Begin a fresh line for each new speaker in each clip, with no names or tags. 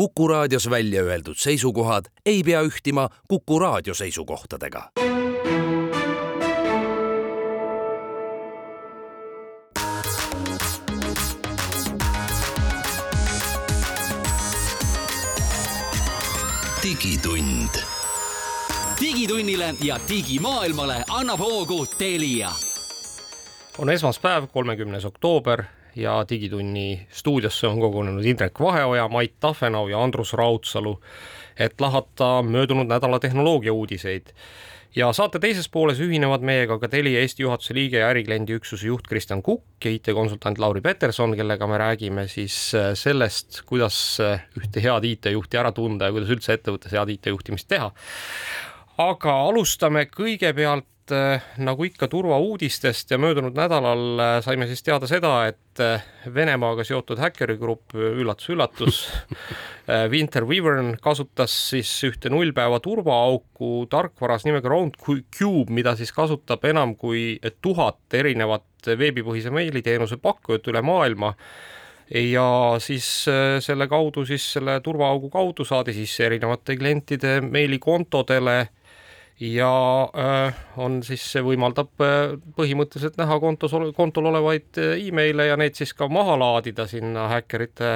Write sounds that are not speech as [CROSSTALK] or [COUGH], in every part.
Kuku raadios välja öeldud seisukohad ei pea ühtima Kuku raadio seisukohtadega. digitund.
digitunnile ja digimaailmale annab hoogu Telia.
on esmaspäev, kolmekümnes oktoober ja Digitunni stuudiosse on kogunenud Indrek Vaheoja, Mait Tafenau ja Andrus Raudsalu, et lahata möödunud nädala tehnoloogia uudiseid. ja saate teises pooles ühinevad meiega ka Telia Eesti juhatuse liige ja ärikliendi üksuse juht Kristjan Kukk ja IT-konsultant Lauri Peterson, kellega me räägime siis äh, sellest, kuidas äh, ühte head IT-juhti ära tunda ja kuidas üldse ettevõttes head IT-juhtimist teha. aga alustame kõigepealt äh, nagu ikka turvauudistest ja möödunud nädalal äh, saime siis teada seda, et äh, Venemaaga seotud häkkerigrupp, üllatus-üllatus [LAUGHS] Winter Wyvern kasutas siis ühte nullpäeva turvaauku tarkvaras nimega RoundCube, mida siis kasutab enam kui tuhat erinevat veebipõhise meiliteenuse pakkujat üle maailma. Ja siis selle kaudu, siis selle turvaaugu kaudu saadi sisse erinevate klientide meilikontodele ja äh, on siis, see võimaldab äh, põhimõtteliselt näha kontos, kontol olevaid äh, emaile ja neid siis ka maha laadida sinna häkkerite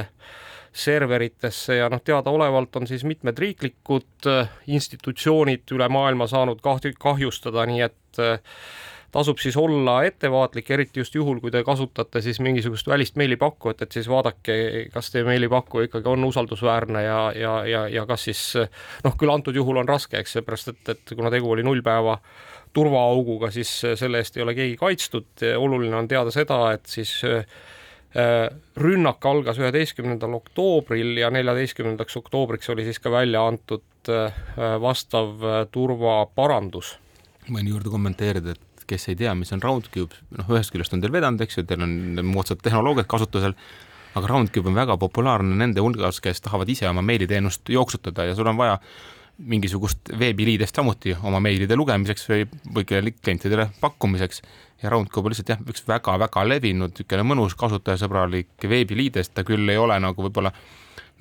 serveritesse ja noh, teadaolevalt on siis mitmed riiklikud institutsioonid üle maailma saanud kahju, kahjustada, nii et tasub siis olla ettevaatlik, eriti just juhul, kui te kasutate siis mingisugust välist meilipakkujat, et siis vaadake, kas teie meilipakkuja ikkagi on usaldusväärne ja, ja, ja, ja kas siis noh, küll antud juhul on raske, eks, seepärast et, et kuna tegu oli nullpäeva turvaauguga, siis selle eest ei ole keegi kaitstud, oluline on teada seda, et siis äh, rünnak algas üheteistkümnendal oktoobril ja neljateistkümnendaks oktoobriks oli siis ka välja antud äh, vastav äh, turvaparandus.
võin juurde kommenteerida, et et kes ei tea, mis on Roundcube, noh, ühest küljest on teil vedanud, eks ju, teil on moodsad tehnoloogiad kasutusel, aga Roundcube on väga populaarne nende hulgas, kes tahavad ise oma meiliteenust jooksutada ja sul on vaja mingisugust veebiliidest samuti oma meilide lugemiseks või, või klientidele pakkumiseks. ja Roundcube on lihtsalt jah, üks väga-väga levinud, niisugune mõnus kasutajasõbralik veebiliidest, ta küll ei ole nagu võib-olla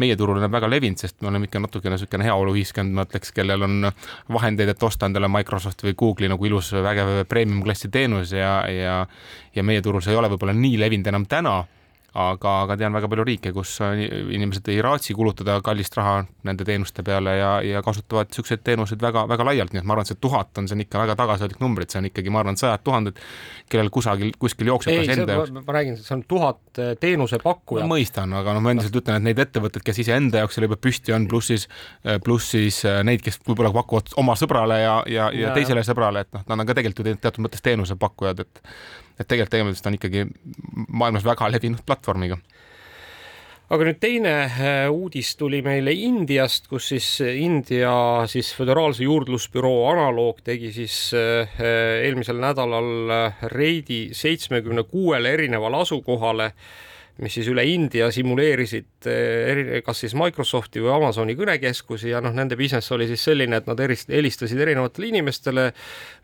meie turul on väga levinud, sest me oleme ikka natukene niisugune heaoluühiskond, ma ütleks, kellel on vahendeid, et osta endale Microsoft või Google'i nagu ilus vägev premium klassi teenus ja, ja ja meie turul see ei ole võib-olla nii levinud enam täna aga, aga tean väga palju riike, kus inimesed ei raatsi kulutada kallist raha nende teenuste peale ja, ja kasutavad niisuguseid teenuseid väga-väga laialt, nii et ma arvan, et see tuhat on, see on ikka väga tagasihoidlik number, et see on ikkagi, ma arvan, sajad tuhanded, kellel kusagil, kuskil jookseb
ei, enda jaoks. ma räägin, see on tuhat eh, teenusepakkujat.
ma mõistan, aga noh, ma endiselt ütlen, et neid ettevõtteid, kes iseenda jaoks selle juba püsti on, pluss siis, eh, pluss siis neid, kes võib-olla pakuvad oma sõbrale ja, ja, ja, ja teisele sõbrale, et noh, nad on ka tegelikult ju teatud mõttes teenusepakkujad, et et tegelikult tegemist on ikkagi maailmas väga levinud platvormiga.
Aga nüüd teine äh, uudis tuli meile Indiast, kus siis India siis föderaalse juurdlusbüroo analoog tegi siis äh, eelmisel nädalal reidi seitsmekümne kuuele erinevale asukohale mis siis üle India simuleerisid eh, eri, kas siis Microsofti või Amazoni kõnekeskusi ja noh, nende business oli siis selline, et nad erist-, helistasid erinevatele inimestele,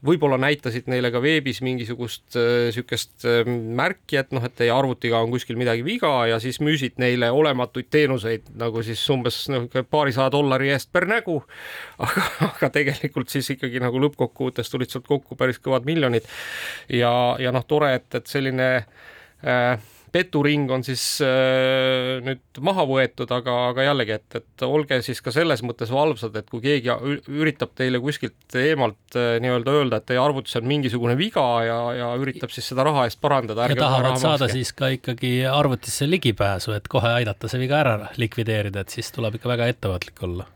võib-olla näitasid neile ka veebis mingisugust niisugust äh, äh, märki, et noh, et teie arvutiga on kuskil midagi viga ja siis müüsid neile olematuid teenuseid nagu siis umbes noh, paarisaja dollari eest per nägu, [LAUGHS] aga, aga tegelikult siis ikkagi nagu lõppkokkuvõttes tulid sealt kokku päris kõvad miljonid. Ja, ja noh, tore, et, et selline äh, peturing on siis äh, nüüd maha võetud, aga, aga jällegi, et, et olge siis ka selles mõttes valvsad, et kui keegi üritab teile kuskilt eemalt äh, nii-öelda öelda, et teie arvutis on mingisugune viga ja, ja üritab siis seda raha eest parandada.
ja tahavad saada makske. siis ka ikkagi arvutisse ligipääsu, et kohe aidata see viga ära likvideerida, et siis tuleb ikka väga ettevaatlik olla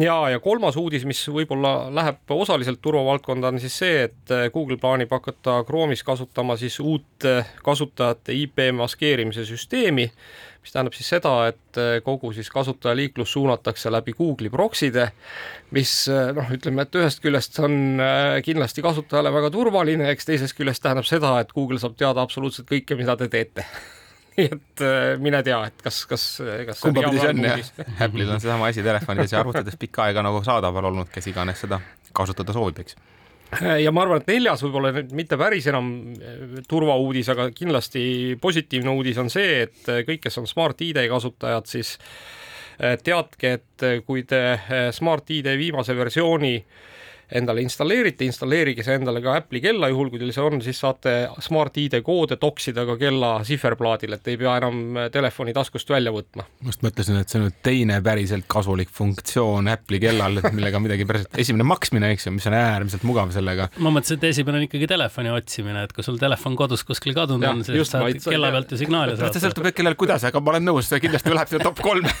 ja, ja kolmas uudis, mis võib-olla läheb osaliselt turvavaldkonda, on siis see, et eh, Google plaanib hakata Chrome'is kasutama siis uut eh, kasutajate IP maskeerimise süsteemi, mis tähendab siis seda, et eh, kogu siis kasutajaliiklus suunatakse läbi Google'i prokside, mis noh, ütleme, et ühest küljest on kindlasti kasutajale väga turvaline, eks teisest küljest tähendab seda, et Google saab teada absoluutselt kõike, mida te teete [LAUGHS] nii [LAUGHS] et äh, mine tea, et kas, kas, kas
kumba pidi see on jah, Apple'il on seesama asi telefonides ja arvutides pikka aega nagu saadaval olnud, kes iganes seda kasutada soovib, eks.
Ja ma arvan, et neljas võib-olla nüüd mitte päris enam äh, turvauudis, aga kindlasti positiivne uudis on see, et kõik, kes on Smart ID kasutajad, siis teadke, et kui te Smart ID viimase versiooni endale installeerite, installeerige see endale ka Apple'i kella, juhul kui teil see on, siis saate Smart ID koode toksida ka kella siferplaadil, et ei pea enam telefoni taskust välja võtma.
ma just mõtlesin, et see on nüüd teine päriselt kasulik funktsioon Apple'i kellal, millega midagi päriselt, [LAUGHS] esimene maksmine, eks ju, mis on äärmiselt mugav sellega.
ma mõtlesin, et esimene on ikkagi telefoni otsimine, et kui sul telefon kodus kuskil kadunud
Jah,
on, siis
just,
saad
vaid
kella pealt ju signaali
see
saada.
sõltub kõik kellel kuidas, aga ma olen nõus, see kindlasti läheb sinna top kolme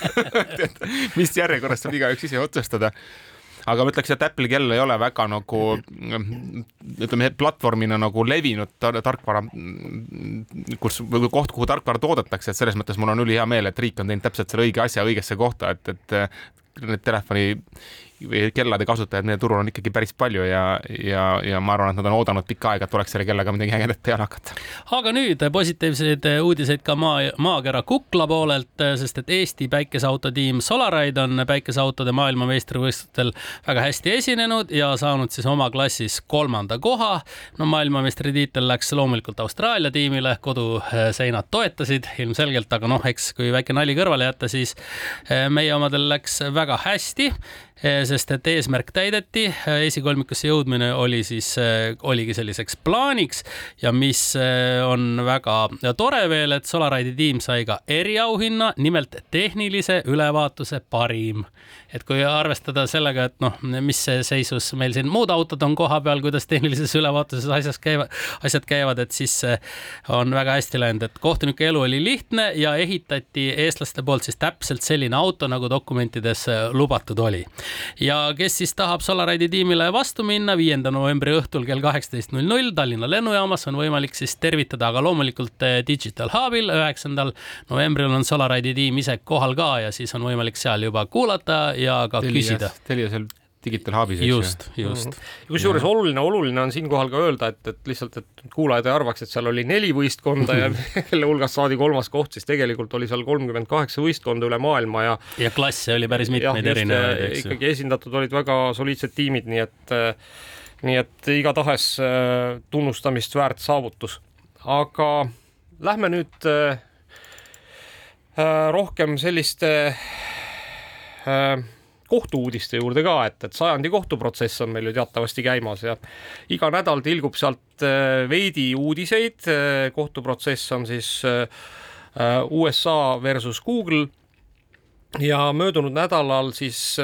[LAUGHS] mis järjekorras saab igaüks ise otsustada aga ma ütleks, et Apple'i kell ei ole väga nagu ütleme platvormina nagu levinud tar- tarkvara, kus koht, kuhu tarkvara toodetakse, et selles mõttes mul on ülihea meel, et riik on teinud täpselt selle õige asja õigesse kohta, et, et need telefoni kellade kasutajaid meie turul on ikkagi päris palju ja, ja, ja ma arvan, et nad on oodanud pikka aega, et tuleks selle kellaga midagi ägedat peale hakata.
aga nüüd positiivseid uudiseid ka maa, maakera kukla poolelt, sest et Eesti päikeseautotiim Solaride on päikeseautode maailmameistrivõistlustel väga hästi esinenud ja saanud siis oma klassis kolmanda koha. no maailmameistritiitel läks loomulikult Austraalia tiimile, koduseinad toetasid ilmselgelt, aga noh, eks kui väike nali kõrvale jätta, siis eh, meie omadel läks väga hästi sest et eesmärk täideti, esikolmikusse jõudmine oli siis, oligi selliseks plaaniks ja mis on väga tore veel, et Solaride'i tiim sai ka eriauhinna, nimelt tehnilise ülevaatuse parim. et kui arvestada sellega, et noh, mis seisus meil siin muud autod on kohapeal, kuidas tehnilises ülevaatuses asjas käivad, asjad käivad, et siis on väga hästi läinud, et kohtunike elu oli lihtne ja ehitati eestlaste poolt siis täpselt selline auto, nagu dokumentides lubatud oli ja kes siis tahab Solaride'i tiimile vastu minna, viienda novembri õhtul kell kaheksateist null null Tallinna lennujaamas on võimalik siis tervitada, aga loomulikult Digital Hubil üheksandal novembril on Solaride'i tiim ise kohal ka ja siis on võimalik seal juba kuulata ja ka Telias, küsida.
Telia seal Digital Hubis, eks
ju. just, just mm.
-hmm. kusjuures oluline, oluline on siinkohal ka öelda, et, et lihtsalt, et kuulajad ei arvaks, et seal oli neli võistkonda ja [LAUGHS] kelle hulgast saadi kolmas koht, siis tegelikult oli seal kolmkümmend kaheksa võistkonda üle maailma ja
ja klasse oli päris mitmeid erinevaid, eks
ju. ikkagi esindatud olid väga soliidsed tiimid, nii et nii et igatahes tunnustamist väärt saavutus. aga lähme nüüd äh, rohkem selliste äh, kohtu-uudiste juurde ka, et, et sajandi kohtuprotsess on meil ju teatavasti käimas ja iga nädal tilgub sealt veidi uudiseid. kohtuprotsess on siis USA versus Google. ja möödunud nädalal siis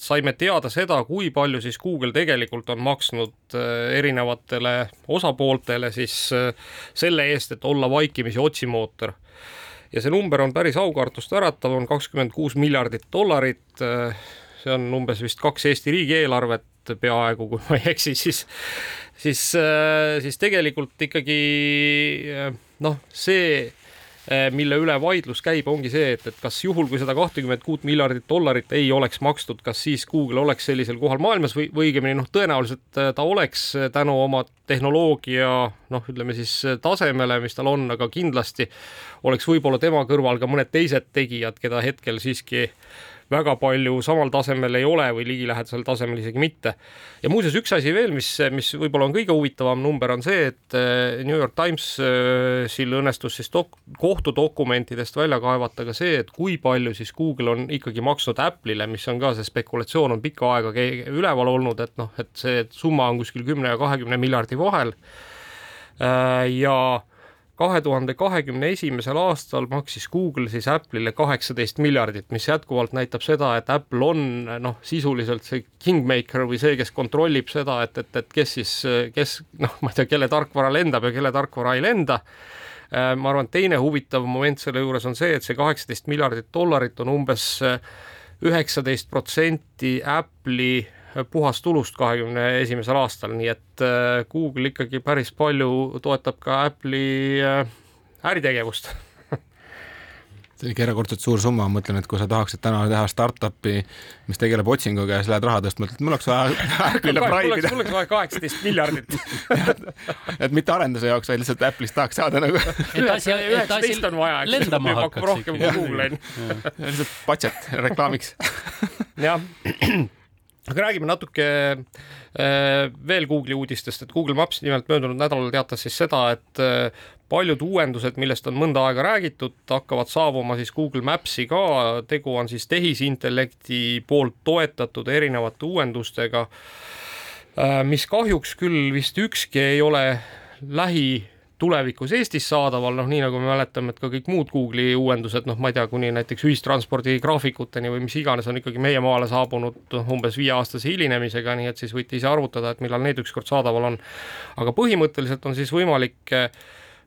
saime teada seda, kui palju siis Google tegelikult on maksnud erinevatele osapooltele siis selle eest, et olla vaikimisi otsimootor ja see number on päris aukartust äratav, on kakskümmend kuus miljardit dollarit. see on umbes vist kaks Eesti riigieelarvet peaaegu, kui ma ei eksi, siis, siis, siis tegelikult ikkagi noh, see mille üle vaidlus käib, ongi see, et, et kas juhul, kui seda kahtekümmet kuut miljardit dollarit ei oleks makstud, kas siis Google oleks sellisel kohal maailmas või, või õigemini noh, tõenäoliselt ta oleks tänu oma tehnoloogia noh, ütleme siis tasemele, mis tal on, aga kindlasti oleks võib-olla tema kõrval ka mõned teised tegijad, keda hetkel siiski väga palju samal tasemel ei ole või ligilähedasel tasemel isegi mitte. ja muuseas, üks asi veel, mis, mis võib-olla on kõige huvitavam number, on see, et New York Timesil õnnestus siis dok-, kohtudokumentidest välja kaevata ka see, et kui palju siis Google on ikkagi maksnud Apple'ile, mis on ka see spekulatsioon on pikka aega üleval olnud, et noh, et see summa on kuskil kümne ja kahekümne miljardi vahel. ja kahe tuhande kahekümne esimesel aastal maksis Google siis Apple'ile kaheksateist miljardit, mis jätkuvalt näitab seda, et Apple on noh, sisuliselt see kingmaker või see, kes kontrollib seda, et, et, et kes siis, kes noh, ma ei tea, kelle tarkvara lendab ja kelle tarkvara ei lenda. ma arvan, teine huvitav moment selle juures on see, et see kaheksateist miljardit dollarit on umbes üheksateist protsenti Apple'i puhastulust kahekümne esimesel aastal, nii et Google ikkagi päris palju toetab ka Apple'i äritegevust [LAUGHS]
see on ikka erakordselt suur summa, ma mõtlen, et kui sa tahaksid täna teha startup'i, mis tegeleb otsinguga ja sa lähed raha tõstma, ütled, mul oleks vaja [LAUGHS] Apple'ile praimida.
mul oleks vaja kaheksateist miljardit [LAUGHS]
et mitte arenduse jaoks, vaid lihtsalt Apple'ist tahaks saada nagu.
üheksateist on vaja, eks
lendama hakkaks
rohkem kui Google on
ju. lihtsalt budget reklaamiks
jah [CLEARS THROAT] aga räägime natuke äh, veel Google'i uudistest, et Google Maps nimelt möödunud nädalal teatas siis seda, et äh, paljud uuendused, millest on mõnda aega räägitud, hakkavad saabuma siis Google Maps'i ka, tegu on siis tehisintellekti poolt toetatud erinevate uuendustega, äh, mis kahjuks küll vist ükski ei ole lähi tulevikus Eestis saadaval, noh nii nagu me mäletame, et ka kõik muud Google'i uuendused, noh, ma ei tea, kuni näiteks ühistranspordi graafikuteni või mis iganes on ikkagi meie maale saabunud umbes viieaastase hilinemisega, nii et siis võite ise arvutada, et millal need ükskord saadaval on. aga põhimõtteliselt on siis võimalik Äh,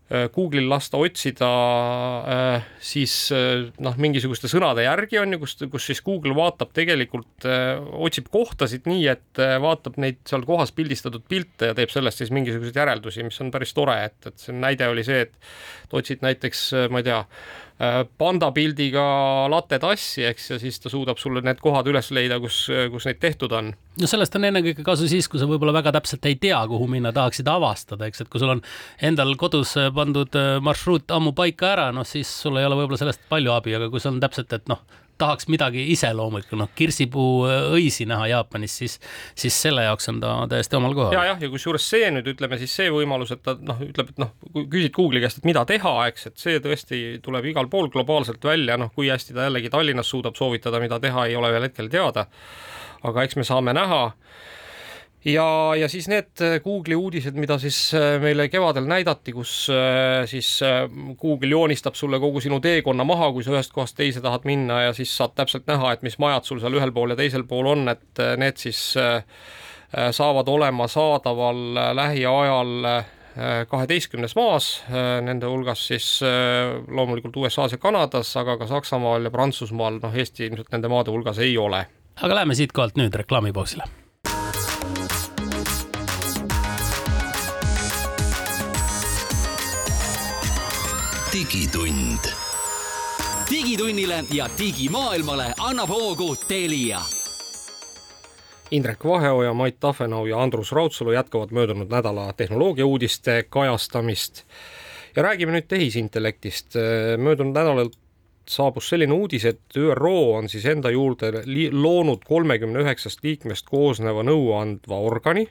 Google'il lasta otsida äh, siis äh, noh, mingisuguste sõnade järgi on ju, kus, kus siis Google vaatab tegelikult, otsib kohtasid nii, et vaatab neid seal kohas pildistatud pilte ja teeb sellest siis mingisuguseid järeldusi, mis on päris tore, et, et see näide oli see, et otsid näiteks, ma ei tea, Äh, panda pildiga latte tassi, eks, ja siis ta suudab sulle need kohad üles leida, kus, kus neid tehtud on.
no sellest on ennekõike kasu siis, kui sa võib-olla väga täpselt ei tea, kuhu minna, tahaksid avastada, eks, et kui sul on endal kodus pandud äh, marsruut ammu paika ära, noh siis sul ei ole võib-olla sellest palju abi, aga kui sul on täpselt, et noh, tahaks midagi iseloomulikku, noh, kirsipuu äh, õisi näha Jaapanis, siis, siis selle jaoks on ta täiesti omal kohal.
ja, jah, ja kusjuures see nüüd ütleme siis see võimalus, et ta noh, ütleb, et noh, kui küsid Google'i käest, et mida teha, eks, et see tõesti tuleb igal pool globaalselt välja, noh, kui hästi ta jällegi Tallinnas suudab soovitada, mida teha, ei ole veel hetkel teada. aga eks me saame näha ja, ja siis need äh, Google'i uudised, mida siis äh, meile kevadel näidati, kus äh, siis Google joonistab sulle kogu sinu teekonna maha, kui sa ühest kohast teise tahad minna ja siis saad täpselt näha, et mis majad sul seal ühel pool ja teisel pool on, et need siis saavad olema saadaval lähiajal kaheteistkümnes maas, nende hulgas siis loomulikult USA-s ja Kanadas, aga ka Saksamaal ja Prantsusmaal, noh, Eesti ilmselt nende maade hulgas ei ole.
aga lähme siitkohalt nüüd reklaamipausile
digitund. digitunnile ja digimaailmale annab hoogu Telia.
Indrek Vaheoja, Mait Tafenau ja Andrus Raudsalu jätkavad möödunud nädala tehnoloogiauudiste kajastamist. ja räägime nüüd tehisintellektist. möödunud nädalal saabus selline uudis, et ÜRO on siis enda juurde loonud kolmekümne üheksast liikmest koosneva nõuandva organi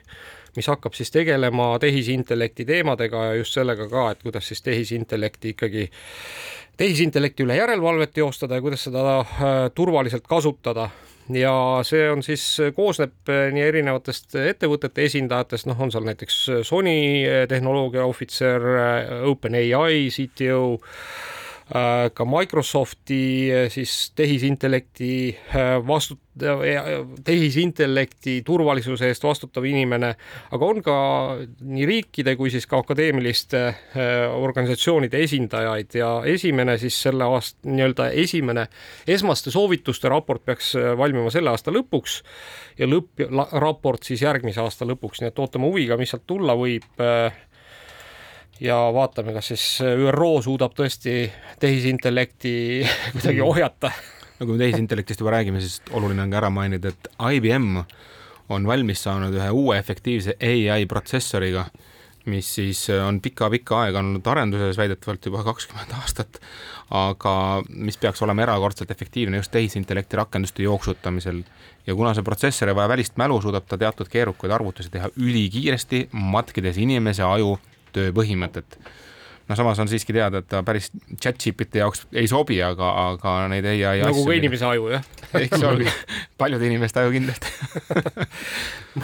mis hakkab siis tegelema tehisintellekti teemadega ja just sellega ka, et kuidas siis tehisintellekti ikkagi, tehisintellekti üle järelevalvet teostada ja kuidas seda äh, turvaliselt kasutada. Ja see on siis, koosneb äh, nii erinevatest ettevõtete esindajatest, noh, on seal näiteks Sony äh, tehnoloogia ohvitser, OpenAI CTO Äh, ka Microsofti äh, siis tehisintellekti äh, vastu-, tehisintellekti turvalisuse eest vastutav inimene, aga on ka nii riikide kui siis ka akadeemiliste organisatsioonide esindajaid ja esimene siis selle aasta nii-öelda esimene esmaste soovituste raport peaks valmima selle aasta lõpuks ja lõppraport siis järgmise aasta lõpuks, nii et ootame huviga, mis sealt tulla võib ja vaatame, kas siis ÜRO suudab tõesti tehisintellekti [LAUGHS] kuidagi ohjata.
no kui me tehisintellektist juba räägime, siis oluline on ka ära mainida, et IBM on valmis saanud ühe uue efektiivse ai protsessoriga, mis siis on pika-pika aega olnud arenduses, väidetavalt juba kakskümmend aastat, aga mis peaks olema erakordselt efektiivne just tehisintellekti rakenduste jooksutamisel. ja kuna see protsessor ei vaja välist mälu, suudab ta teatud keerukaid arvutusi teha ülikiiresti, matkides inimese aju töö põhimõtet. no samas on siiski teada, et ta päris chat-GPT jaoks ei sobi, aga, aga neid ai
nagu ka inimese aju, jah?
eks ole, paljude inimeste aju kindlasti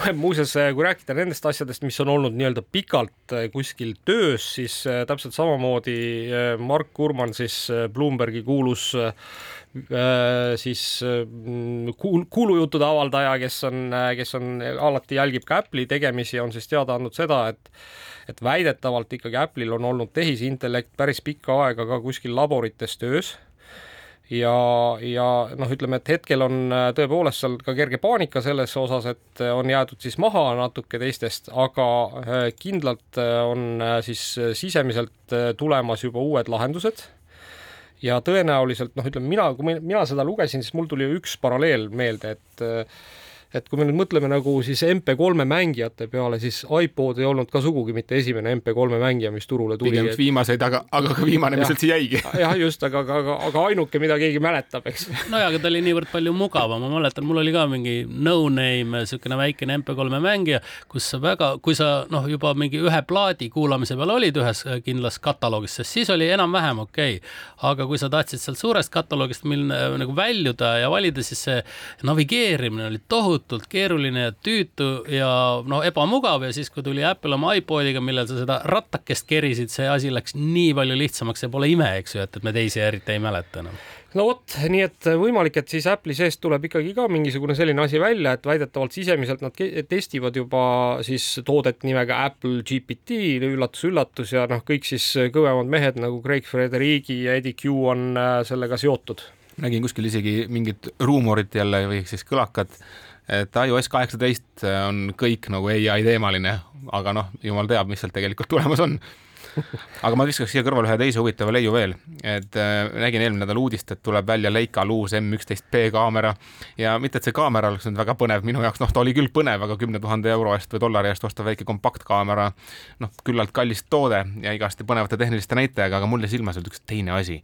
[LAUGHS]
muuseas, kui rääkida nendest asjadest, mis on olnud nii-öelda pikalt eh, kuskil töös, siis eh, täpselt samamoodi eh, Mark Kurman siis Bloombergi kuulus siis kuul-, kuulujuttude avaldaja, kes on, kes on alati jälgib ka Apple'i tegemisi, on siis teada andnud seda, et et väidetavalt ikkagi Apple'il on olnud tehisintellekt päris pikka aega ka kuskil laborites töös ja, ja noh, ütleme, et hetkel on äh, tõepoolest seal ka kerge paanika selles osas, et äh, on jäetud siis maha natuke teistest, aga äh, kindlalt on siis sisemiselt tulemas juba uued lahendused. ja tõenäoliselt noh, ütleme mina, kui mina seda lugesin, siis mul tuli üks paralleel meelde, et et kui me nüüd mõtleme nagu siis MP3 mängijate peale, siis iPod ei olnud ka sugugi mitte esimene MP3 mängija, mis turule tuli.
pigem üks viimaseid, aga, aga ka viimane, mis üldse jäigi. [LAUGHS]
jah, just, aga, aga, aga ainuke, mida keegi mäletab, eks.
nojah, aga ta oli niivõrd palju mugavam, ma mäletan, mul oli ka mingi no-name niisugune väikene MP3 mängija, kus sa väga, kui sa noh, juba mingi ühe plaadi kuulamise peal olid ühes kindlas kataloogis, sest siis oli enam-vähem okei okay.. aga kui sa tahtsid sealt suurest kataloogist mil, nagu väljuda ja valida, siis see navigeerimine oli tohutult keeruline ja tüütu ja no ebamugav ja siis, kui tuli Apple oma iPodiga, millel sa seda rattakest kerisid, see asi läks nii palju lihtsamaks ja pole ime, eks ju, et, et me teisi eriti ei mäleta enam.
No vot, nii et võimalik, et siis Apple'i seest tuleb ikkagi ka mingisugune selline asi välja, et väidetavalt sisemiselt nad testivad juba siis toodet nimega Apple GPT, üllatus-üllatus ja noh, kõik siis kõvemad mehed nagu Craig Federighi ja Eddie Q on äh, sellega seotud.
Nägin kuskil isegi mingit ruumorit jälle või siis kõlakat, et iOS kaheksateist on kõik nagu ai teemaline, aga noh, jumal teab, mis sealt tegelikult tulemas on aga ma viskaks siia kõrvale ühe teise huvitava leiu veel, et äh, nägin eelmine nädal uudist, et tuleb välja Leikal uus M11B kaamera ja mitte, et see kaamera oleks nüüd väga põnev minu jaoks, noh, ta oli küll põnev, aga kümne tuhande euro eest või dollari eest osta väike kompaktkaamera, noh, küllalt kallis toode ja igasti põnevate tehniliste näitajaga, aga mul jäi silma sealt üks teine asi.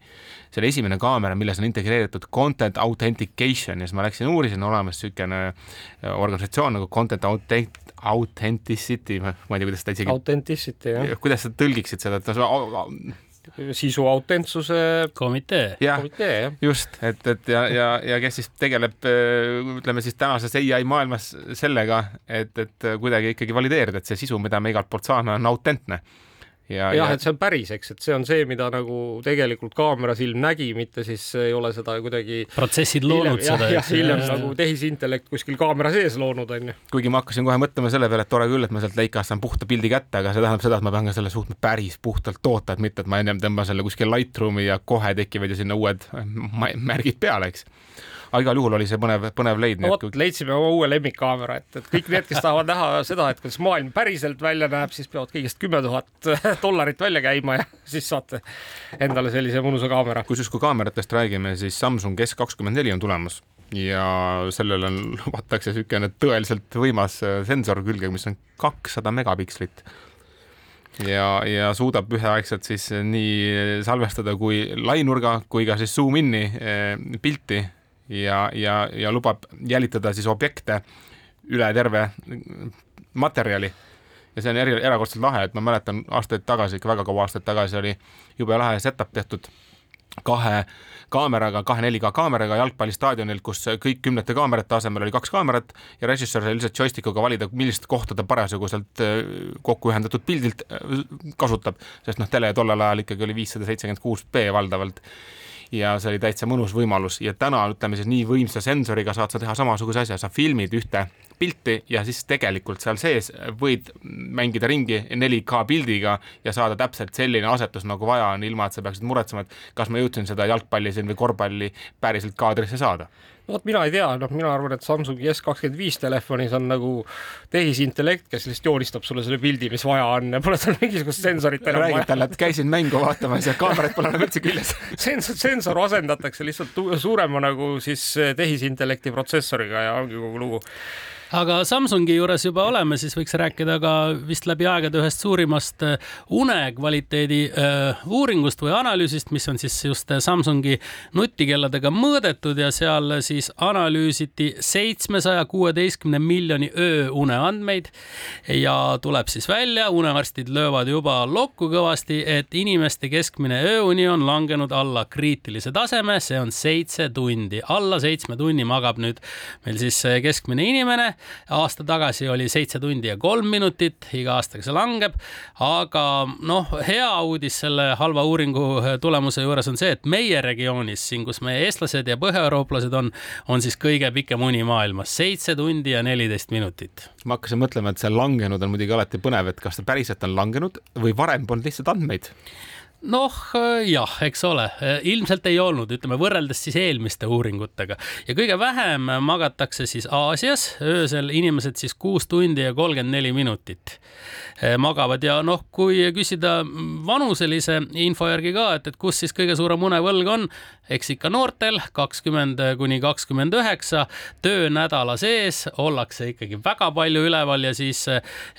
see oli esimene kaamera, milles on integreeritud content authentication ja siis ma läksin uurisin, olemas niisugune äh, organisatsioon nagu Content Authenticity, ma ei tea, kuidas ta isegi.
Authenticity, jah.
kuidas sa tõlgiksid seda, et
sisu autentsuse
komitee.
jah, just, et, et ja, ja, ja kes siis tegeleb, ütleme siis tänases ai maailmas sellega, et, et kuidagi ikkagi valideerida, et see sisu, mida me igalt poolt saame, on autentne
ja, jah ja..., et see on päris, eks, et see on see, mida nagu tegelikult kaamera silm nägi, mitte siis ei ole seda kuidagi
protsessid loonud hiljem, seda.
jah, hiljem nagu tehisintellekt kuskil kaamera sees loonud, on ju.
kuigi ma hakkasin kohe mõtlema selle peale, et tore küll, et ma sealt Leikast saan puhta pildi kätte, aga see tähendab seda, et ma pean ka selle suutma päris puhtalt toota, et mitte, et ma ennem tõmban selle kuskil Lightroomi ja kohe tekivad ju sinna uued märgid peale, eks aga igal juhul oli see põnev, põnev leid.
vot, leidsime oma uue lemmikkaamera, et, et kõik need, kes tahavad näha seda, et kuidas maailm päriselt välja näeb, siis peavad kõigest kümme tuhat [LAUGHS] dollarit välja käima ja [LAUGHS] siis saate endale sellise mõnusa kaamera.
kusjuures, kui kaameratest räägime, siis Samsung S kakskümmend neli on tulemas ja sellel on, [LAUGHS] lubatakse niisugune tõeliselt võimas äh, sensor külge, mis on kakssada megapikslit ja, ja suudab üheaegselt siis nii salvestada kui lainurga kui ka siis zoom in'i eh, pilti ja, ja, ja lubab jälitada siis objekte üle terve materjali. ja see on eri, erakordselt lahe, et ma mäletan aastaid tagasi, ikka väga kaua aastaid tagasi oli jube lahe setup tehtud kahe kaameraga, kahe 4K kaameraga jalgpallistaadionil, kus kõik kümnete kaamerate asemel oli kaks kaamerat ja režissöör sai lihtsalt joystick'uga valida, millist kohta ta parasjagu sealt äh, kokku ühendatud pildilt äh, kasutab, sest noh, tele tollel ajal ikkagi oli viissada seitsekümmend kuus B valdavalt ja see oli täitsa mõnus võimalus. Ja täna ütleme siis nii võimsa sensoriga saad sa teha samasuguse asja, sa filmid ühte pilti ja siis tegelikult seal sees võid mängida ringi 4K pildiga ja saada täpselt selline asetus, nagu vaja on, ilma et sa peaksid muretsema, et kas ma jõudsin seda jalgpalli siin või korvpalli päriselt kaadrisse saada
no vot, mina ei tea, noh, mina arvan, et Samsungi S kakskümmend viis telefonis on nagu tehisintellekt, kes lihtsalt joonistab sulle selle pildi, mis vaja on. Ja pole seal mingisugust sensorit enam
vaja. räägid talle, et käisin mängu vaatamas ja kaamerat pole enam üldse küljes. [LAUGHS]
Sensor, sensor asendatakse lihtsalt suurema nagu siis tehisintellekti protsessoriga ja ongi kogu lugu
aga Samsungi juures juba oleme, siis võiks rääkida ka vist läbi aegade ühest suurimast äh, unekvaliteedi äh, uuringust või analüüsist, mis on siis just Samsungi nutikelladega mõõdetud ja seal siis analüüsiti seitsmesaja kuueteistkümne miljoni ööune andmeid. Ja tuleb siis välja, unearstid löövad juba lokku kõvasti, et inimeste keskmine ööuni on langenud alla kriitilise taseme, see on seitse tundi, alla seitsme tunni magab nüüd meil siis keskmine inimene aasta tagasi oli seitse tundi ja kolm minutit, iga aastaga see langeb. aga noh, hea uudis selle halva uuringu tulemuse juures on see, et meie regioonis siin, kus meie eestlased ja põhjaeurooplased on, on siis kõige pikem uni maailmas, seitse tundi ja neliteist minutit.
ma hakkasin mõtlema, et see langenud on muidugi alati põnev, et kas ta päriselt on langenud või varem polnud lihtsalt andmeid
noh jah, eks ole, ilmselt ei olnud, ütleme võrreldes siis eelmiste uuringutega. Ja kõige vähem magatakse siis Aasias. Öösel inimesed siis kuus tundi ja kolmkümmend neli minutit magavad. Ja noh, kui küsida vanuselise info järgi ka, et, et kus siis kõige suurem unevõlg on, eks ikka noortel kakskümmend kuni kakskümmend üheksa, töönädala sees ollakse ikkagi väga palju üleval ja siis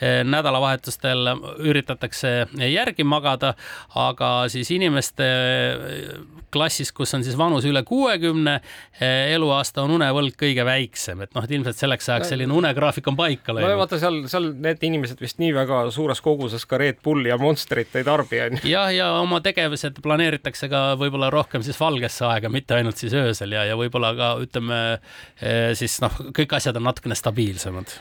nädalavahetustel üritatakse järgi magada, aga siis inimeste klassis, kus on siis vanus üle kuuekümne, eluaasta on unevõlg kõige väiksem, et noh, et ilmselt selleks ajaks selline unegraafik on paika
läinud. no vaata seal, seal need inimesed vist nii väga suures koguses ka Red Bulli ja Monsterit ei tarbi, onju.
jah, ja oma tegevused planeeritakse ka võib-olla rohkem siis valgesse aega, mitte ainult siis öösel ja, ja võib-olla ka ütleme siis noh, kõik asjad on natukene stabiilsemad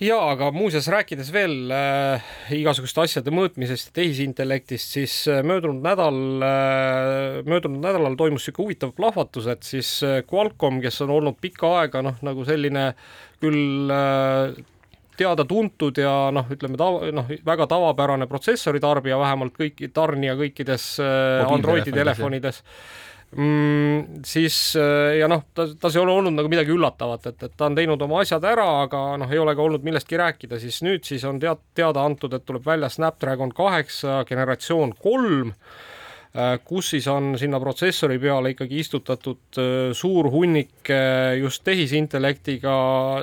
ja aga muuseas, rääkides veel äh, igasuguste asjade mõõtmisest ja tehisintellektist, siis äh, möödunud nädal äh,, möödunud nädalal toimus niisugune huvitav plahvatus, et siis äh, Qualcomm, kes on olnud pikka aega noh, nagu selline küll äh, teada-tuntud ja noh, ütleme tava, noh, väga tavapärane protsessoritarbija, vähemalt kõiki tarnija kõikides äh, Androidi telefonides, telefonides mm,, siis äh, ja noh, ta, tas ei ole olnud nagu midagi üllatavat, et, et ta on teinud oma asjad ära, aga noh, ei ole ka olnud millestki rääkida, siis nüüd siis on tead, teada antud, et tuleb välja Snapdragon kaheksa generatsioon kolm, äh, kus siis on sinna protsessori peale ikkagi istutatud äh, suur hunnik just tehisintellektiga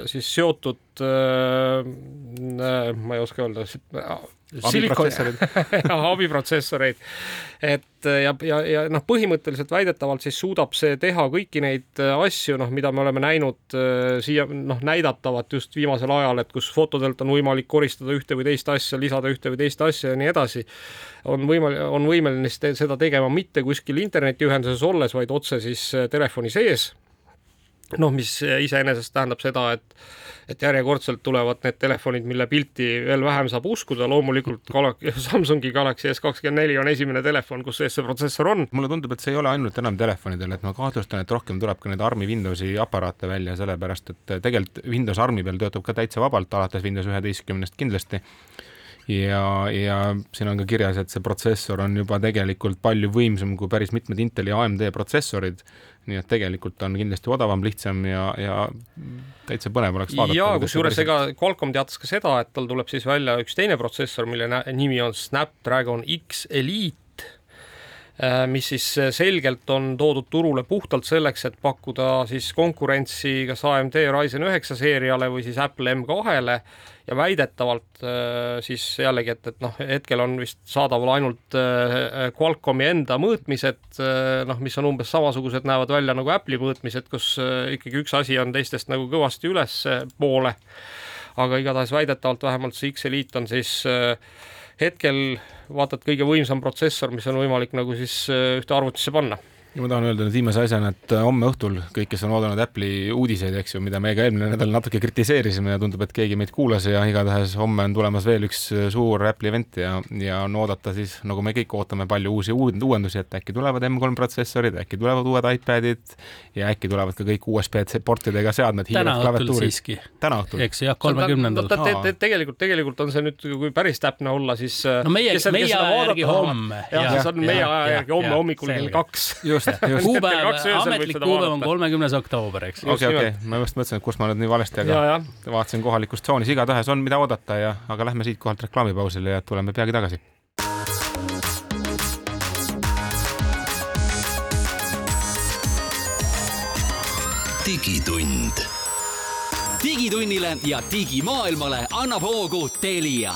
siis seotud, ma ei oska öelda,
abiprotsessorid [LAUGHS]
jah, abiprotsessoreid. et ja, ja, ja noh, põhimõtteliselt väidetavalt siis suudab see teha kõiki neid äh, asju, noh, mida me oleme näinud äh, siia noh, näidatavat just viimasel ajal, et kus fotodelt on võimalik koristada ühte või teist asja, lisada ühte või teist asja ja nii edasi. on võimalik, on võimeline seda tegema mitte kuskil internetiühenduses olles, vaid otse siis äh, telefoni sees. Noh, mis iseenesest tähendab seda, et et järjekordselt tulevad need telefonid, mille pilti veel vähem saab uskuda, loomulikult Gala [LAUGHS] Samsungi Galaxy S kakskümmend neli on esimene telefon, kus sees see protsessor on.
mulle tundub, et see ei ole ainult enam telefonidel, et ma kahtlustan, et rohkem tuleb ka neid ARM-i Windowsi aparaate välja, sellepärast et tegelikult Windows ARM-i peal töötab ka täitsa vabalt, alates Windows üheteistkümnest kindlasti ja, ja siin on ka kirjas, et see protsessor on juba tegelikult palju võimsam kui päris mitmed Inteli AMD protsessorid. nii et tegelikult on kindlasti odavam, lihtsam ja, ja täitsa põnev oleks vaadata.
ja kusjuures ega Qualcomm teatas ka seda, et tal tuleb siis välja üks teine protsessor, mille nimi on Snapdragon X Elite Äh, mis siis selgelt on toodud turule puhtalt selleks, et pakkuda siis konkurentsi kas AMD Ryzen üheksa seeriale või siis Apple M2-le ja väidetavalt äh, siis jällegi, et, et noh, hetkel on vist saadaval ainult Qualcomm'i enda mõõtmised, noh, mis on umbes samasugused, näevad välja nagu Apple'i mõõtmised, kus ikkagi üks asi on teistest nagu kõvasti ülespoole. aga igatahes väidetavalt vähemalt see X Elite on siis hetkel vaata, et kõige võimsam protsessor, mis on võimalik nagu siis äh, ühte arvutisse panna
ja ma tahan öelda nüüd viimase asjana, et äh, homme õhtul kõik, kes on oodanud Apple'i uudiseid, eks ju, mida me ka eelmine nädal natuke kritiseerisime ja tundub, et keegi meid kuulas ja igatahes homme on tulemas veel üks äh, suur Apple'i event ja, ja on oodata siis, nagu me kõik ootame, palju uusi uuendusi, et äkki tulevad M3 protsessorid, äkki tulevad uued iPadid ja äkki tulevad ka kõik USB-C portidega seadmed.
täna õhtul siiski.
täna õhtul.
eks jah, kolmekümnendal.
tegelikult, tegelikult on see nüüd, kui päris täpne olla, siis.
no meie, meie aja järgi homme.
jah, see on meie aja järgi homme hommikul kell kaks.
just [LAUGHS] kuupäev, ametlik kuupäev on kolmekümnes oktoober, eks.
okei, okei, ma just mõtlesin, et kus ma nüüd nii valesti, aga vaatasin kohalikus tsoonis, igatahes on, mida oodata ja, aga lähme siitkohalt reklaamipausile ja tuleme peagi tagasi.
digitund. digitunnile ja digimaailmale annab hoogu Telia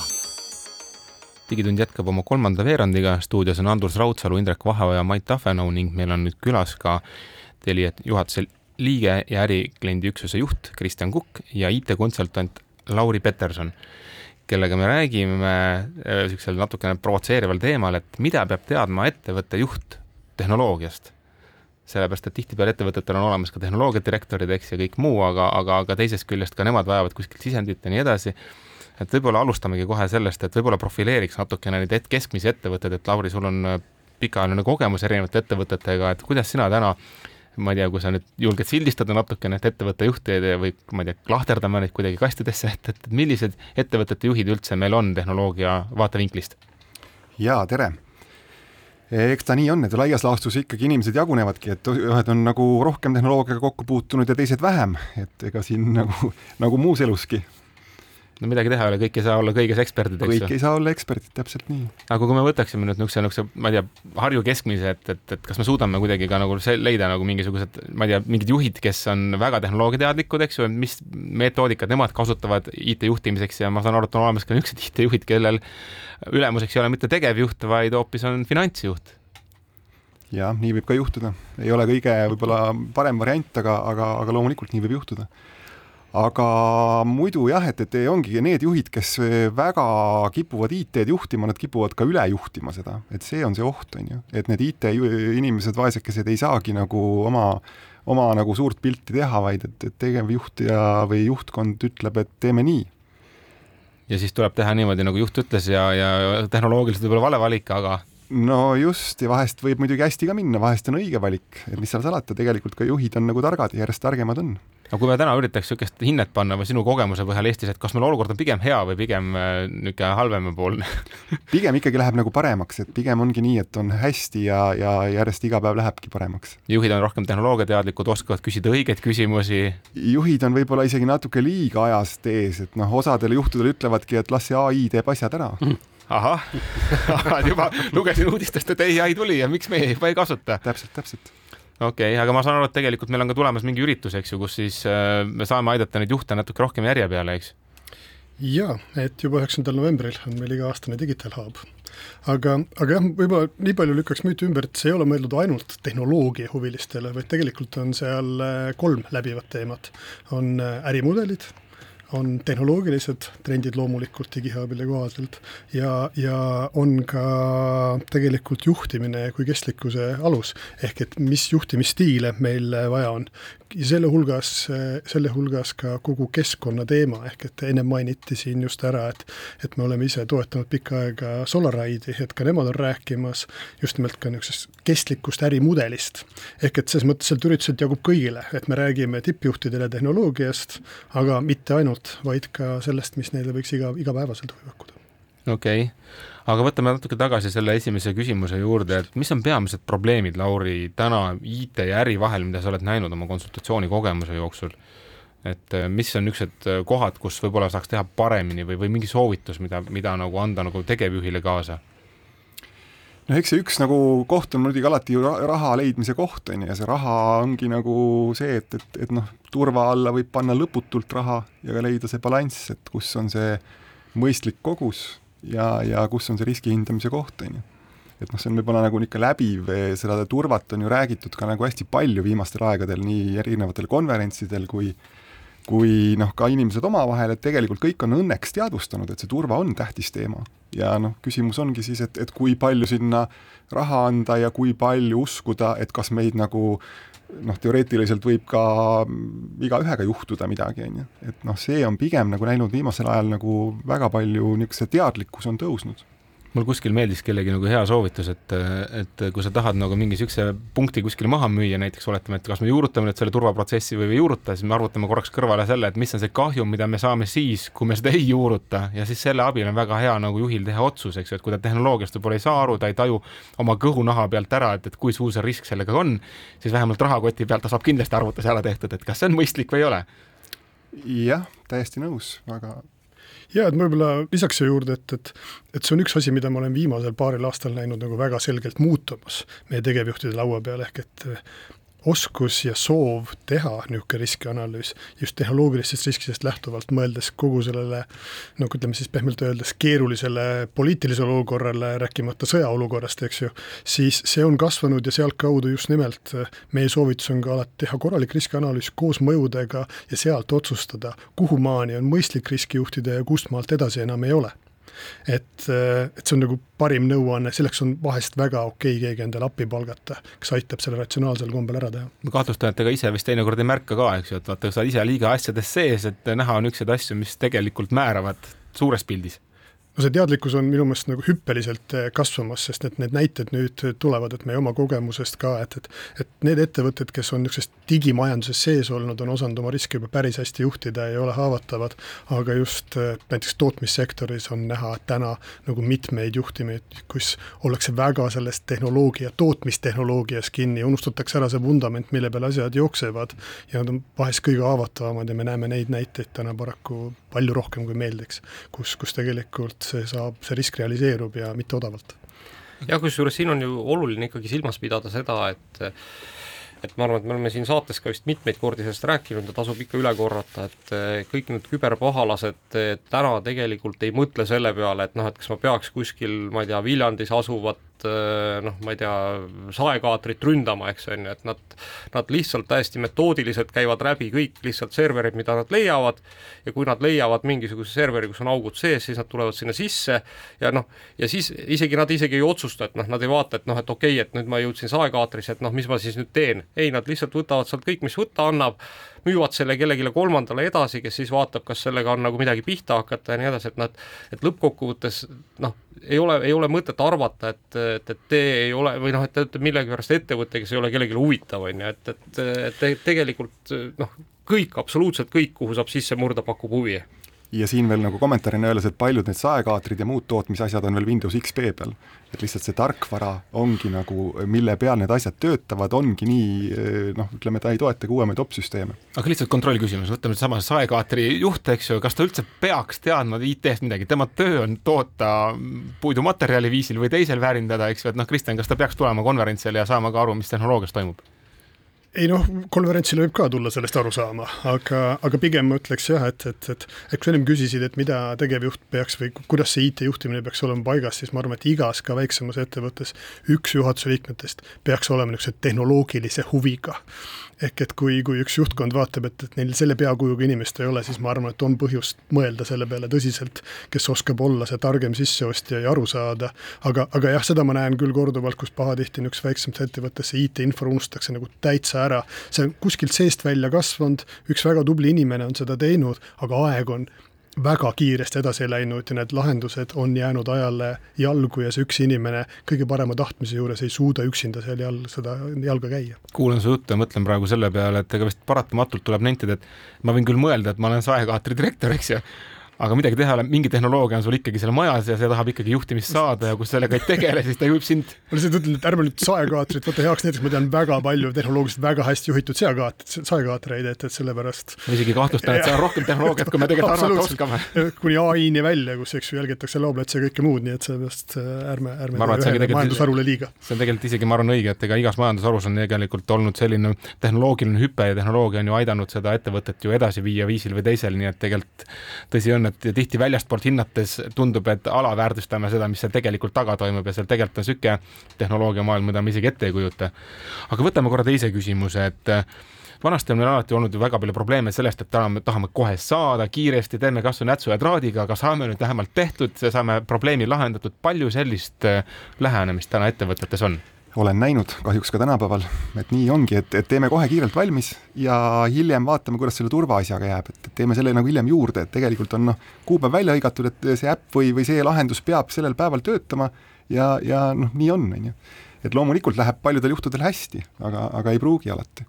digitund jätkab oma kolmanda veerandiga, stuudios on Andrus Raudsalu, Indrek Vaheoja, Mait Tafenau ning meil on nüüd külas ka Telia juhatuse liige ja ärikliendi üksuse juht Kristjan Kukk ja IT-konsultant Lauri Peterson, kellega me räägime niisugusel äh, natukene provotseerival teemal, et mida peab teadma ettevõtte juht tehnoloogiast. Sellepärast, et tihtipeale ettevõtetel on olemas ka tehnoloogiadirektorid, eks, ja kõik muu, aga, aga, aga teisest küljest ka nemad vajavad kuskilt sisendit ja nii edasi et võib-olla alustamegi kohe sellest, et võib-olla profileeriks natukene neid et keskmisi ettevõtteid, et Lauri, sul on äh, pikaajaline kogemus erinevate ettevõtetega, et kuidas sina täna ma ei tea, kui sa nüüd julged sildistada natukene, et ettevõtte juhte või ma ei tea, lahterdame neid kuidagi kastidesse, et, et millised ettevõtete juhid üldse meil on tehnoloogia vaatevinklist?
jaa, tere! eks ta nii on, et laias laastus ikkagi inimesed jagunevadki, et ühed on nagu rohkem tehnoloogiaga kokku puutunud ja teised vähem, et ega siin nagu, nagu muus eluski
no midagi teha ei ole, kõik ei saa olla kõiges eksperdid, eks
ju. kõik ei saa olla eksperdid, täpselt nii.
aga kui me võtaksime nüüd niisuguse, niisuguse, ma ei tea, Harju keskmise, et, et, et kas me suudame kuidagi ka nagu leida nagu mingisugused, ma ei tea, mingid juhid, kes on väga tehnoloogiateadlikud, eks ju, mis metoodikat nemad kasutavad IT juhtimiseks ja ma saan aru, et on olemas ka niisugused [LAUGHS] IT-juhid, kellel ülemuseks ei ole mitte tegevjuht, vaid hoopis on finantsjuht
jah, nii võib ka juhtuda, ei ole kõige võib-olla parem variant, aga, aga, aga loomulikult nii võib juhtuda aga muidu jah, et, et ongi need juhid, kes väga kipuvad IT-d juhtima, nad kipuvad ka üle juhtima seda, et see on see oht, on ju, et need IT-inimesed, vaesekesed ei saagi nagu oma, oma nagu suurt pilti teha, vaid et, et tegevjuht ja, või juhtkond ütleb, et teeme nii.
Ja siis tuleb teha niimoodi, nagu juht ütles ja, ja tehnoloogiliselt võib-olla vale valik, aga
no just, ja vahest võib muidugi hästi ka minna, vahest on õige valik, et mis seal salata, tegelikult ka juhid on nagu targad ja järjest targemad on
aga kui me täna üritaks niisugust hinnet panna või sinu kogemuse põhjal Eestis, et kas meil olukord on pigem hea või pigem äh, niisugune halvemapoolne [LAUGHS]
pigem ikkagi läheb nagu paremaks, et pigem ongi nii, et on hästi ja, ja järjest iga päev lähebki paremaks.
juhid on rohkem tehnoloogiateadlikud, oskavad küsida õigeid küsimusi.
juhid on võib-olla isegi natuke liiga ajast ees, et noh, osadel juhtudel ütlevadki, et las see ai teeb asjad ära [LAUGHS]
ahah juba lugesin uudistest, et ai tuli ja miks meie juba ei kasuta.
täpselt, täpselt
okei okay,, aga ma saan aru, et tegelikult meil on ka tulemas mingi üritus, eks ju, kus siis äh, me saame aidata neid juhte natuke rohkem järje peale, eks?
jaa, et juba üheksandal novembril on meil iga-aastane Digital Hub. aga, aga jah, võib-olla nii palju lükkaks müüti ümber, et see ei ole mõeldud ainult tehnoloogia huvilistele, vaid tegelikult on seal äh, kolm läbivat teemat. on äh, ärimudelid on tehnoloogilised trendid loomulikult digihaabile kohaselt ja, ja on ka tegelikult juhtimine kui kestlikkuse alus, ehk et mis juhtimisstiile meil vaja on ja selle hulgas, selle hulgas ka kogu keskkonna teema, ehk et ennem mainiti siin just ära, et et me oleme ise toetanud pikka aega Solaride'i, et ka nemad on rääkimas just nimelt ka niisugusest kestlikust ärimudelist. ehk et selles mõttes sealt ürituselt jagub kõigile, et me räägime tippjuhtidele tehnoloogiast, aga mitte ainult, vaid ka sellest, mis neile võiks iga, igapäevaselt huvi pakkuda.
okei okay aga võtame natuke tagasi selle esimese küsimuse juurde, et mis on peamised probleemid, Lauri, täna IT ja äri vahel, mida sa oled näinud oma konsultatsioonikogemuse jooksul? et äh, mis on niisugused äh, kohad, kus võib-olla saaks teha paremini või, või mingi soovitus, mida, mida nagu anda nagu tegevjuhile kaasa?
no eks see üks nagu koht on muidugi alati ju raha leidmise koht, on ju, ja see raha ongi nagu see, et, et, et noh, turva alla võib panna lõputult raha ja leida see balanss, et kus on see mõistlik kogus ja, ja kus on see riski hindamise koht, on ju. et noh, see on võib-olla nagu niisugune läbiv, seda turvat on ju räägitud ka nagu hästi palju viimastel aegadel nii erinevatel konverentsidel kui kui noh, ka inimesed omavahel, et tegelikult kõik on õnneks teadvustanud, et see turva on tähtis teema. ja noh, küsimus ongi siis, et, et kui palju sinna raha anda ja kui palju uskuda, et kas meid nagu noh, teoreetiliselt võib ka igaühega juhtuda midagi, on ju. et noh, see on pigem nagu näinud viimasel ajal nagu väga palju niisuguse teadlikkus on tõusnud
mul kuskil meeldis kellegi nagu hea soovitus, et, et kui sa tahad nagu mingi niisuguse punkti kuskil maha müüa, näiteks oletame, et kas me juurutame nüüd selle turvaprotsessi või ei juuruta, siis me arvutame korraks kõrvale selle, et mis on see kahjum, mida me saame siis, kui me seda ei juuruta ja siis selle abil on väga hea nagu juhil teha otsus, eks ju, et kui ta tehnoloogiast võib-olla ei saa aru, ta ei taju oma kõhunaha pealt ära, et, et kui suur see risk sellega on, siis vähemalt rahakoti pealt ta saab kindlasti arvutuse ära tehtud, et kas see on mõistlik või ei ole.
jah, täiesti nõus, väga
ja et ma võib-olla lisaks siia juurde, et, et, et see on üks asi, mida ma olen viimasel paaril aastal näinud nagu väga selgelt muutumas meie tegevjuhtide laua peal, ehk et oskus ja soov teha niisugune riskianalüüs just tehnoloogilistest riskidest lähtuvalt, mõeldes kogu sellele nagu ütleme siis pehmelt öeldes keerulisele poliitilisele olukorrale, rääkimata sõjaolukorrast, eks ju, siis see on kasvanud ja sealtkaudu just nimelt meie soovitus on ka alati teha korralik riskianalüüs koos mõjudega ja sealt otsustada, kuhu maani on mõistlik riski juhtida ja kust maalt edasi enam ei ole et, et see on nagu parim nõuanne, selleks on vahest väga okei okay keegi endale appi palgata, kes aitab selle ratsionaalsel kombel ära teha.
ma kahtlustan, et ega ise vist teinekord ei märka ka, eks ju, et vaata, sa oled ise liiga asjades sees, et näha on niisuguseid asju, mis tegelikult määravad suures pildis
no see teadlikkus on minu meelest nagu hüppeliselt eh, kasvamas, sest et need näited nüüd tulevad, et meie oma kogemusest ka, et, et et need ettevõtted, kes on niisuguses digimajanduses sees olnud, on osanud oma riske juba päris hästi juhtida, ei ole haavatavad, aga just eh, näiteks tootmissektoris on näha täna nagu mitmeid juhtumeid, kus ollakse väga selles tehnoloogia, tootmistehnoloogias kinni, unustatakse ära see vundament, mille peal asjad jooksevad. Ja nad on vahest kõige haavatavamad ja me näeme neid näiteid täna paraku palju rohkem, kui meeldiks, kus, kus tegelikult see saab, see risk realiseerub ja mitte odavalt.
jah, kusjuures siin on ju oluline ikkagi silmas pidada seda, et et ma arvan, et me oleme siin saates ka vist mitmeid kordi sellest rääkinud ja tasub ikka üle korrata, et kõik need küberpahalased täna tegelikult ei mõtle selle peale, et noh, et kas ma peaks kuskil, ma ei tea, Viljandis asuvat noh, ma ei tea, saekaatrit ründama, eks on ju, et nad, nad lihtsalt täiesti metoodiliselt käivad läbi kõik lihtsalt serverid, mida nad leiavad ja kui nad leiavad mingisuguse serveri, kus on augud sees, siis nad tulevad sinna sisse ja noh, ja siis isegi nad isegi ei otsusta, et noh, nad ei vaata, et noh, et okei okay,, et nüüd ma jõudsin saekaatrisse, et noh, mis ma siis nüüd teen. ei, nad lihtsalt võtavad sealt kõik, mis võtta annab, müüvad selle kellelegi kolmandale edasi, kes siis vaatab, kas sellega on nagu midagi pihta hakata ja nii edasi, et nad, et lõppkokkuvõttes noh, ei ole, ei ole mõtet arvata, et, et, et te ei ole või noh, et te olete millegipärast ettevõte, kes ei ole kellelegi huvitav, on ju, et, et, et tegelikult noh, kõik, absoluutselt kõik, kuhu saab sisse murda, pakub huvi
ja siin veel nagu kommentaarina öeldes, et paljud need saekaatrid ja muud tootmisasjad on veel Windows XP peal. et lihtsalt see tarkvara ongi nagu, mille peal need asjad töötavad, ongi nii noh, ütleme, ta ei toetagi uuemaid opsüsteeme.
aga lihtsalt kontrollküsimus, võtame sama saekaatri juht, eks ju, kas ta üldse peaks teadma IT-st midagi, tema töö on toota puidumaterjali viisil või teisel väärindada, eks ju, et noh, Kristjan, kas ta peaks tulema konverentsile ja saama ka aru, mis tehnoloogias toimub?
Ei noh, konverentsile võib ka tulla sellest aru saama, aga, aga pigem ma ütleks jah, et, et, et et kui ennem küsisid, et mida tegevjuht peaks või kuidas see IT-juhtimine peaks olema paigas, siis ma arvan, et igas ka väiksemas ettevõttes üks juhatuse liikmetest peaks olema niisuguse tehnoloogilise huviga ehk et kui, kui üks juhtkond vaatab, et, et neil selle peakujuga inimest ei ole, siis ma arvan, et on põhjust mõelda selle peale tõsiselt, kes oskab olla see targem sisseostja ja aru saada, aga, aga jah, seda ma näen küll korduvalt, kus pahatihti niisugusesse väiksemasse ettevõttesse IT-info unustatakse nagu täitsa ära, see on kuskilt seest välja kasvanud, üks väga tubli inimene on seda teinud, aga aeg on väga kiiresti edasi läinud ja need lahendused on jäänud ajale jalgu ja see üks inimene kõige parema tahtmise juures ei suuda üksinda seal jal-, seda jalga käia.
kuulan su juttu ja mõtlen praegu selle peale, et ega vist paratamatult tuleb nentida, et ma võin küll mõelda, et ma olen saekaatri direktor, eks ju, aga midagi teha ei ole, mingi tehnoloogia on sul ikkagi seal majas ja see tahab ikkagi juhtimist saada ja kui sellega ei tegele, siis ta juhib sind.
ma lihtsalt ütlen, et ärme nüüd saekaatrit võta heaks, näiteks ma tean väga palju tehnoloogiliselt väga hästi juhitud seakaat-, saekaatreid, et, et sellepärast.
ma isegi kahtlustan, et seal on rohkem tehnoloogiat, kui me tegelikult arvata oskame.
kuni ai-ni välja, kus, eks ju, jälgitakse laoplatsi ja kõike muud, nii et sellepärast äh, ärme, ärme majandusharule liiga.
see on tegelikult isegi, ma arvan, õige, et ega igas majandusharus on tegelikult olnud selline tehnoloogiline hüpe ja tehnoloogia on ju aidanud seda ettevõtet ju edasi viia viisil või teisel, nii et tegelikult tõsi on, et tihti väljast väljastpoolt hinnates tundub, et alaväärtustame seda, mis seal tegelikult taga toimub ja seal tegelikult on niisugune tehnoloogiamaailm, mida me isegi ette ei kujuta. aga võtame korra teise küsimuse, et äh, vanasti on meil alati olnud ju väga palju probleeme sellest, et tahame, tahame kohe saada kiiresti, teeme kasvõi nätsu ja traadiga, aga saame nüüd vähemalt tehtud, saame probleemi lahendatud, palju sellist äh, lähenemist täna ettevõtetes on?
Olen näinud kahjuks ka tänapäeval, et nii ongi, et, et teeme kohe kiirelt valmis ja hiljem vaatame, kuidas selle turvaasjaga jääb, et teeme selle nagu hiljem juurde, et tegelikult on noh, kuupäev välja hõigatud, et see äpp või, või see lahendus peab sellel päeval töötama ja, ja noh, nii on, on ju. et loomulikult läheb paljudel juhtudel hästi, aga, aga ei pruugi alati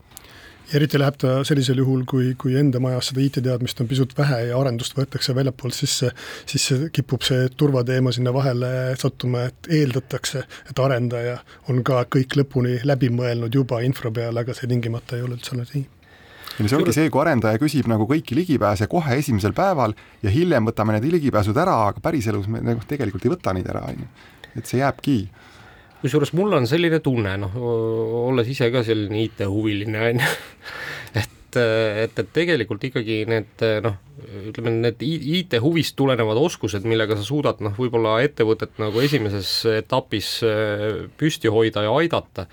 eriti läheb ta sellisel juhul, kui, kui enda majas seda IT-teadmist on pisut vähe ja arendust võetakse väljapoolt sisse, siis kipub see turvateema sinna vahele sattuma, et eeldatakse, et arendaja on ka kõik lõpuni läbi mõelnud juba infra peale, aga see tingimata ei ole üldse nii
ja see ongi see, kui arendaja küsib nagu kõiki ligipääse kohe esimesel päeval ja hiljem võtame need ligipääsud ära, aga päriselus me nagu tegelikult ei võta neid ära, on ju. et see jääbki
kusjuures mul on selline tunne, noh, olles ise ka selline IT-huviline, on ju, [LAUGHS] et, et, et tegelikult ikkagi need noh, ütleme need IT-huvist tulenevad oskused, millega sa suudad noh, võib-olla ettevõtet nagu esimeses etapis äh, püsti hoida ja aidata,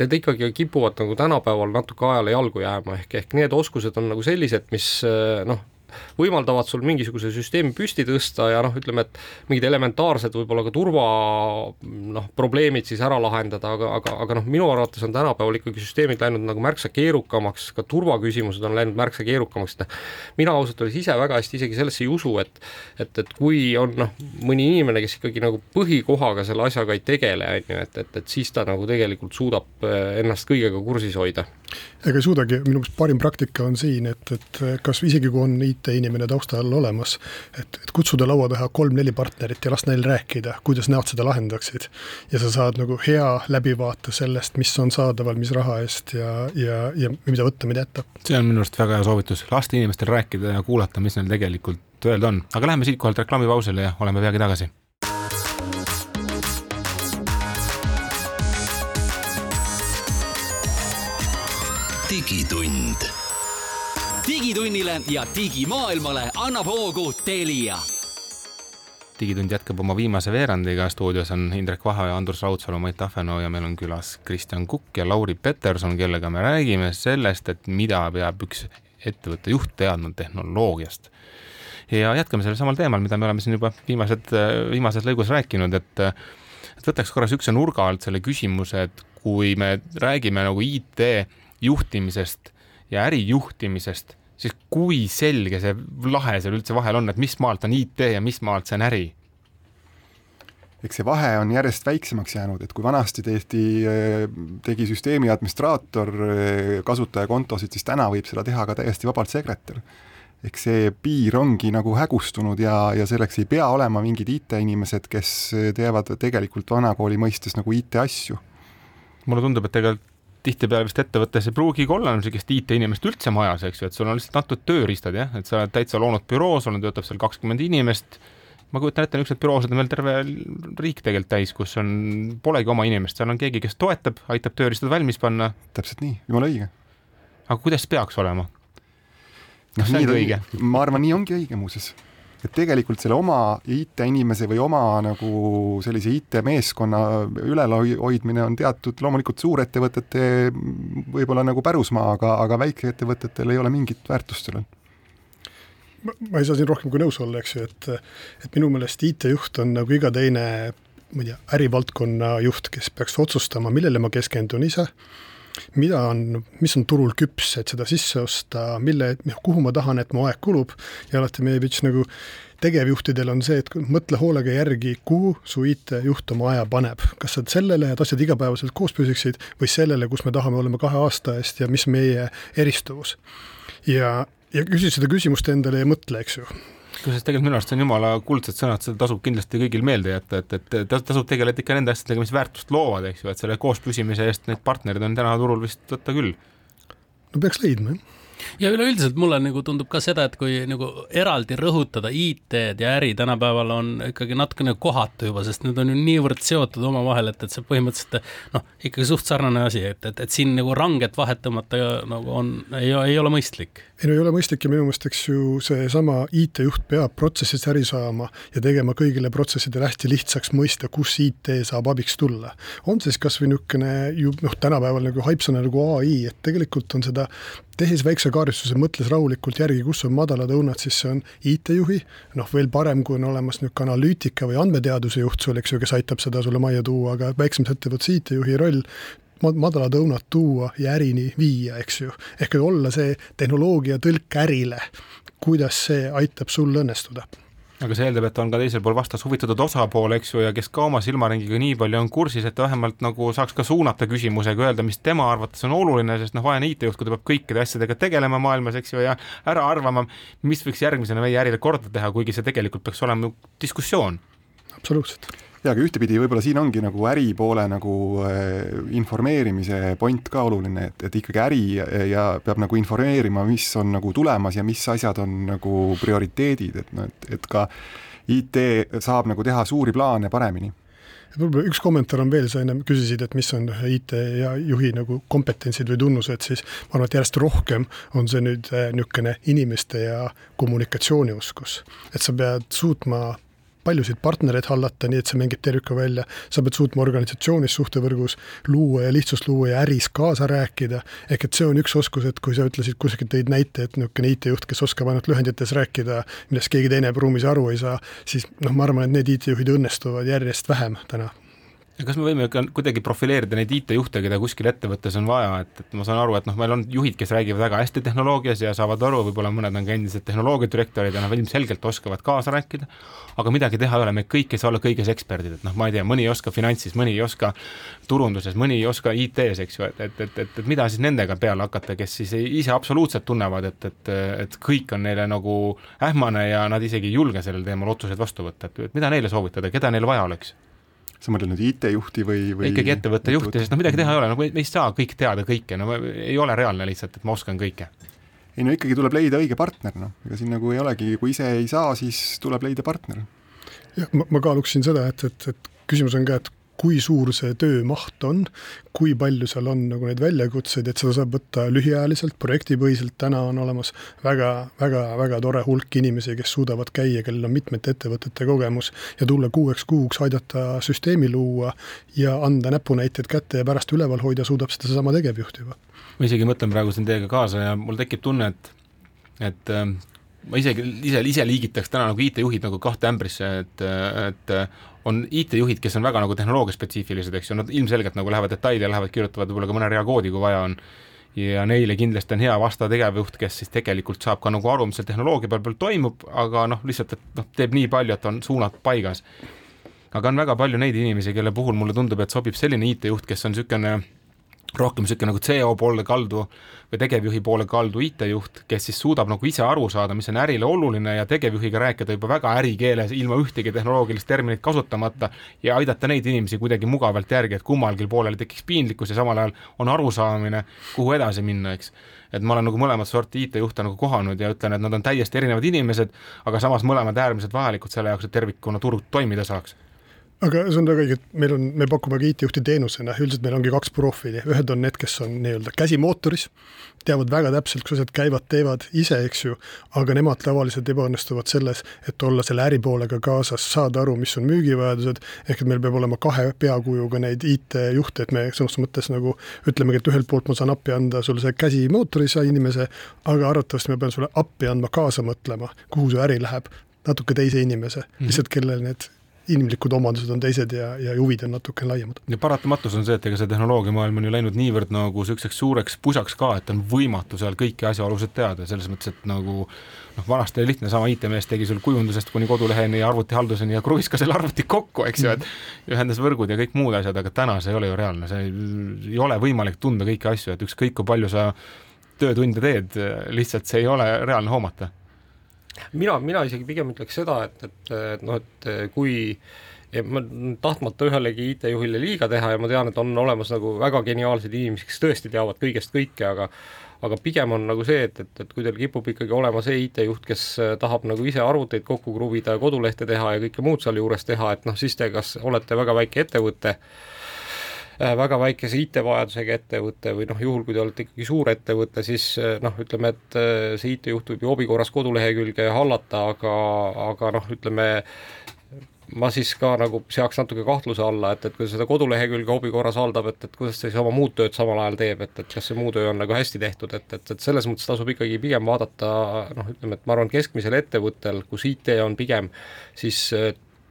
need ikkagi kipuvad nagu tänapäeval natuke ajale jalgu jääma, ehk, ehk need oskused on nagu sellised, mis äh, noh, võimaldavad sul mingisuguse süsteemi püsti tõsta ja noh, ütleme, et mingid elementaarsed võib-olla ka turva noh, probleemid siis ära lahendada, aga, aga, aga noh, minu arvates on tänapäeval ikkagi süsteemid läinud nagu märksa keerukamaks, ka turvaküsimused on läinud märksa keerukamaks, et mina ausalt öeldes ise väga hästi isegi sellesse ei usu, et et, et kui on noh, mõni inimene, kes ikkagi nagu põhikohaga selle asjaga ei tegele, on ju, et, et, et siis ta nagu tegelikult suudab eh, ennast kõigega kursis hoida
ega ei suudagi, minu meelest parim praktika on siin, et, et kas isegi kui on IT-inimene taustal olemas, et, et kutsuda laua taha kolm-neli partnerit ja las neil rääkida, kuidas nemad seda lahendaksid. ja sa saad nagu hea läbivaate sellest, mis on saadaval, mis raha eest ja, ja, ja mida võtta, mida jätta.
see on minu arust väga hea soovitus, lasta inimestel rääkida ja kuulata, mis neil tegelikult öelda on, aga läheme siitkohalt reklaamipausile ja oleme peagi tagasi
digitund.
digitunnile ja digimaailmale annab hoogu Telia.
digitund jätkab oma viimase veerandiga, stuudios on Indrek Vahe ja Andrus Raudsalu, Mait Ahvenoo ja meil on külas Kristjan Kukk ja Lauri Peterson, kellega me räägime sellest, et mida peab üks ettevõtte juht teadma tehnoloogiast ja jätkame sellel samal teemal, mida me oleme siin juba viimased, viimases lõigus rääkinud, et et võtaks korra niisuguse nurga alt selle küsimuse, et kui me räägime nagu IT juhtimisest ja ärijuhtimisest, siis kui selge see lahe seal üldse vahel on, et mis maalt on IT ja mis maalt see on äri?
eks see vahe on järjest väiksemaks jäänud, et kui vanasti tehti, tegi süsteemi administraator kasutajakontosid, siis täna võib seda teha ka täiesti vabalt sekretär. eks see piir ongi nagu hägustunud ja, ja selleks ei pea olema mingid IT-inimesed, kes teevad tegelikult vanakooli mõistes nagu IT-asju.
mulle tundub, et tegelikult tihtipeale vist ettevõttes ei pruugigi olla niisugust IT-inimest üldse majas, eks ju, et sul on lihtsalt antud tööriistad jah, et sa oled täitsa loonud büroo, sul on, töötab seal kakskümmend inimest, ma kujutan ette, niisuguseid büroosid on veel terve riik tegelikult täis, kus on, polegi oma inimest, seal on keegi, kes toetab, aitab tööriistad valmis panna.
täpselt nii, jumala õige.
aga kuidas peaks olema?
noh, nii ta õige. ma arvan, nii ongi õige muuseas et tegelikult selle oma IT-inimese või oma nagu sellise IT-meeskonna ülalhoidmine on teatud loomulikult suurettevõtete võib-olla nagu pärusmaa, aga, aga väikeettevõtetel ei ole mingit väärtust sellel.
Ma ei saa siin rohkem kui nõus olla, eks ju, et et minu meelest IT-juht on nagu iga teine ma ei tea, ärivaldkonna juht, kes peaks otsustama, millele ma keskendun ise mida on, mis on turul küps, et seda sisse osta, mille, kuhu ma tahan, et mu aeg kulub ja alati meie pitch nagu tegevjuhtidel on see, et mõtle hoolega järgi, kuhu su IT-juht oma aja paneb. kas sa sellele, et asjad igapäevaselt koos püsiksid või sellele, kus me tahame olema kahe aasta eest ja mis meie eristuvus. ja, ja küsi seda küsimust endale ja mõtle, eks ju
kusjuures tegelikult minu arust on jumala kuldsed sõnad, seda tasub kindlasti kõigil meelde jätta, et, et tasub tegeleda ikka nende asjadega, mis väärtust loovad, eks ju, et selle koos püsimise eest neid partnereid on täna turul vist võtta küll.
no peaks leidma, jah
ja üleüldiselt mulle nagu tundub ka seda, et kui nagu eraldi rõhutada IT-d ja äri tänapäeval on ikkagi natukene kohatu juba, sest need on ju niivõrd seotud omavahel, et, et see põhimõtteliselt noh, ikkagi suht sarnane asi, et, et, et siin nagu ranget vahet tõmmata nagu on, ei, ei ole mõistlik.
ei no ei ole mõistlik ja minu meelest, eks ju, seesama IT-juht peab protsessist äri saama ja tegema kõigile protsessidele hästi lihtsaks mõista, kus IT saab abiks tulla. on siis kas või niisugune ju noh, tänapäeval nagu haipsõna nagu ai, et tegelikult on seda tehes väikse kaardistuse, mõtles rahulikult järgi, kus on madalad õunad, siis see on IT-juhi, noh, veel parem, kui on olemas niisugune analüütika või andmeteaduse juht sul, eks ju, kes aitab seda sulle majja tuua, aga väiksemas ettevõttes IT-juhi roll madalad õunad tuua ja ärini viia, eks ju. ehk olla see tehnoloogia tõlk ärile, kuidas see aitab sul õnnestuda
aga see eeldab, et on ka teisel pool vastas huvitatud osapool, eks ju, ja kes ka oma silmaringiga nii palju on kursis, et vähemalt nagu saaks ka suunata küsimusega, öelda, mis tema arvates on oluline, sest noh, vaene IT-juht, kui ta peab kõikide asjadega tegelema maailmas, eks ju, ja ära arvama, mis võiks järgmisena meie ärile korda teha, kuigi see tegelikult peaks olema diskussioon.
absoluutselt
jaa, aga ühtepidi võib-olla siin ongi nagu äripoole nagu äh, informeerimise point ka oluline, et, et ikkagi äri ja peab nagu informeerima, mis on nagu tulemas ja mis asjad on nagu prioriteedid, et noh, et, et ka IT saab nagu teha suuri plaane paremini
võib-olla üks kommentaar on veel, sa ennem küsisid, et mis on IT ja juhi nagu kompetentsid või tunnused, siis ma arvan, et järjest rohkem on see nüüd äh, niisugune inimeste ja kommunikatsioonioskus. et sa pead suutma paljusid partnereid hallata, nii et see mängib terviku välja. sa pead suutma organisatsioonis, suhtevõrgus luua ja lihtsust luua ja äris kaasa rääkida. ehk et see on üks oskus, et kui sa ütlesid kuskilt tõid näite, et niisugune IT-juht, kes oskab ainult lühendites rääkida, millest keegi teine ruumis aru ei saa, siis noh, ma arvan, et need IT-juhid õnnestuvad järjest vähem täna
kas me võime ka kuidagi profileerida neid IT-juhte, keda kuskil ettevõttes on vaja, et, et ma saan aru, et noh, meil on juhid, kes räägivad väga hästi tehnoloogias ja saavad aru, võib-olla mõned on ka endised tehnoloogiadirektorid ja nad ilmselgelt oskavad kaasa rääkida, aga midagi teha ei ole, me kõik ei saa olla kõiges eksperdid, et noh, ma ei tea, mõni ei oska finantsis, mõni ei oska turunduses, mõni ei oska IT-s, eks ju, et, et, et, et, et mida siis nendega peale hakata, kes siis ise absoluutselt tunnevad, et, et, et kõik on neile nagu ähmane ja nad isegi ei julge sellel teemal otsuseid vastu võtta, et mida neile soovitada, keda neil vaja oleks?
Sa mõtled nüüd IT-juhti või, või
ikkagi ettevõtte juhti, sest no midagi teha ei ole, no me ei saa kõik teada kõike, no ei ole reaalne lihtsalt, et ma oskan kõike.
ei no ikkagi tuleb leida õige partner, noh, ega siin nagu ei olegi, kui ise ei saa, siis tuleb leida partner.
jah, ma, ma kaaluksin seda, et, et, et küsimus on ka, et kui suur see töömaht on, kui palju seal on nagu neid väljakutseid, et seda saab võtta lühiajaliselt, projektipõhiselt, täna on olemas väga, väga, väga tore hulk inimesi, kes suudavad käia, kellel on mitmete ettevõtete kogemus ja tulla kuueks kuuks, aidata süsteemi luua ja anda näpunäiteid kätte ja pärast üleval hoida suudab seda seesama tegevjuht juba.
ma isegi mõtlen praegu siin teiega kaasa ja mul tekib tunne, et, et ähm, ma isegi ise, ise liigitaks täna nagu IT-juhid nagu kahte ämbrisse, et, et on IT-juhid, kes on väga nagu tehnoloogiaspetsiifilised, eks ju, nad ilmselgelt nagu lähevad detaili ja lähevad, kirjutavad võib-olla ka mõne rea koodi, kui vaja on, ja neile kindlasti on hea vastav tegevjuht, kes siis tegelikult saab ka nagu aru, mis seal tehnoloogia peal, peal toimub, aga noh, lihtsalt, et noh, teeb nii palju, et on suunad paigas. aga on väga palju neid inimesi, kelle puhul mulle tundub, et sobib selline IT-juht, kes on niisugune rohkem niisugune nagu CEO poole kaldu või tegevjuhi poole kaldu IT-juht, kes siis suudab nagu ise aru saada, mis on ärile oluline ja tegevjuhiga rääkida juba väga ärikeeles, ilma ühtegi tehnoloogilist terminit kasutamata ja aidata neid inimesi kuidagi mugavalt järgi, et kummalgi poolel tekiks piinlikkus ja samal ajal on arusaamine, kuhu edasi minna, eks. Et ma olen nagu mõlemat sorti IT-juhte nagu kohanud ja ütlen, et nad on täiesti erinevad inimesed, aga samas mõlemad äärmiselt vajalikud selle jaoks, et tervikuna turg toimida saaks
aga see on väga õige, et meil on, me pakume ka IT-juhti teenusena, üldiselt meil ongi kaks profiili, ühed on need, kes on nii-öelda käsimootoris, teavad väga täpselt, kuidas asjad käivad, teevad ise, eks ju, aga nemad tavaliselt ebaõnnestuvad selles, et olla selle äripoolega kaasas, saada aru, mis on müügivajadused, ehk et meil peab olema kahe peakujuga neid IT-juhte, et me sõnas mõttes nagu ütlemegi, et ühelt poolt ma saan appi anda sulle see käsimootoris inimese, aga arvatavasti ma pean sulle appi andma kaasa mõtlema, kuhu su äri läheb, natuke teise inimese mm, -hmm. lihtsalt kellel need inimlikud omadused on teised ja, ja huvid on natuke laiemad.
ja paratamatus on see, et ega see tehnoloogiamaailm on ju läinud niivõrd nagu niisuguseks suureks pusaks ka, et on võimatu seal kõiki asjaolusid teada, selles mõttes, et nagu noh, vanasti oli lihtne, sama IT-mees tegi sul kujundusest kuni koduleheni ja arvutihalduseni ja kruvis ka selle arvuti kokku, eks ju, et ühendas võrgud ja kõik muud asjad, aga täna see ei ole ju reaalne, see ei ole võimalik tunda kõiki asju, et ükskõik kui palju sa töötunde teed, lihtsalt see ei ole reaalne hoomata
mina, mina isegi pigem ütleks seda, et, et, et noh, et kui ja ma tahtmata ühelegi IT-juhile liiga teha ja ma tean, et on olemas nagu väga geniaalsed inimesed, kes tõesti teavad kõigest kõike, aga aga pigem on nagu see, et, et, et kui teil kipub ikkagi olema see IT-juht, kes tahab nagu ise arvuteid kokku kruvida ja kodulehte teha ja kõike muud sealjuures teha, et noh, siis te kas olete väga väike ettevõte, Äh, väga väikese IT-vajadusega ettevõte või noh, juhul kui te olete ikkagi suur ettevõte, siis äh, noh, ütleme, et äh, see IT-juht võib ju hobi korras kodulehekülge hallata, aga, aga noh, ütleme ma siis ka nagu seaks natuke kahtluse alla, et, et kui seda kodulehekülge hobi korras haldab, et, et kuidas ta siis oma muud tööd samal ajal teeb, et, et kas see muu töö on nagu hästi tehtud, et, et, et selles mõttes tasub ikkagi pigem vaadata noh, ütleme, et ma arvan, keskmisel ettevõttel, kus IT on pigem siis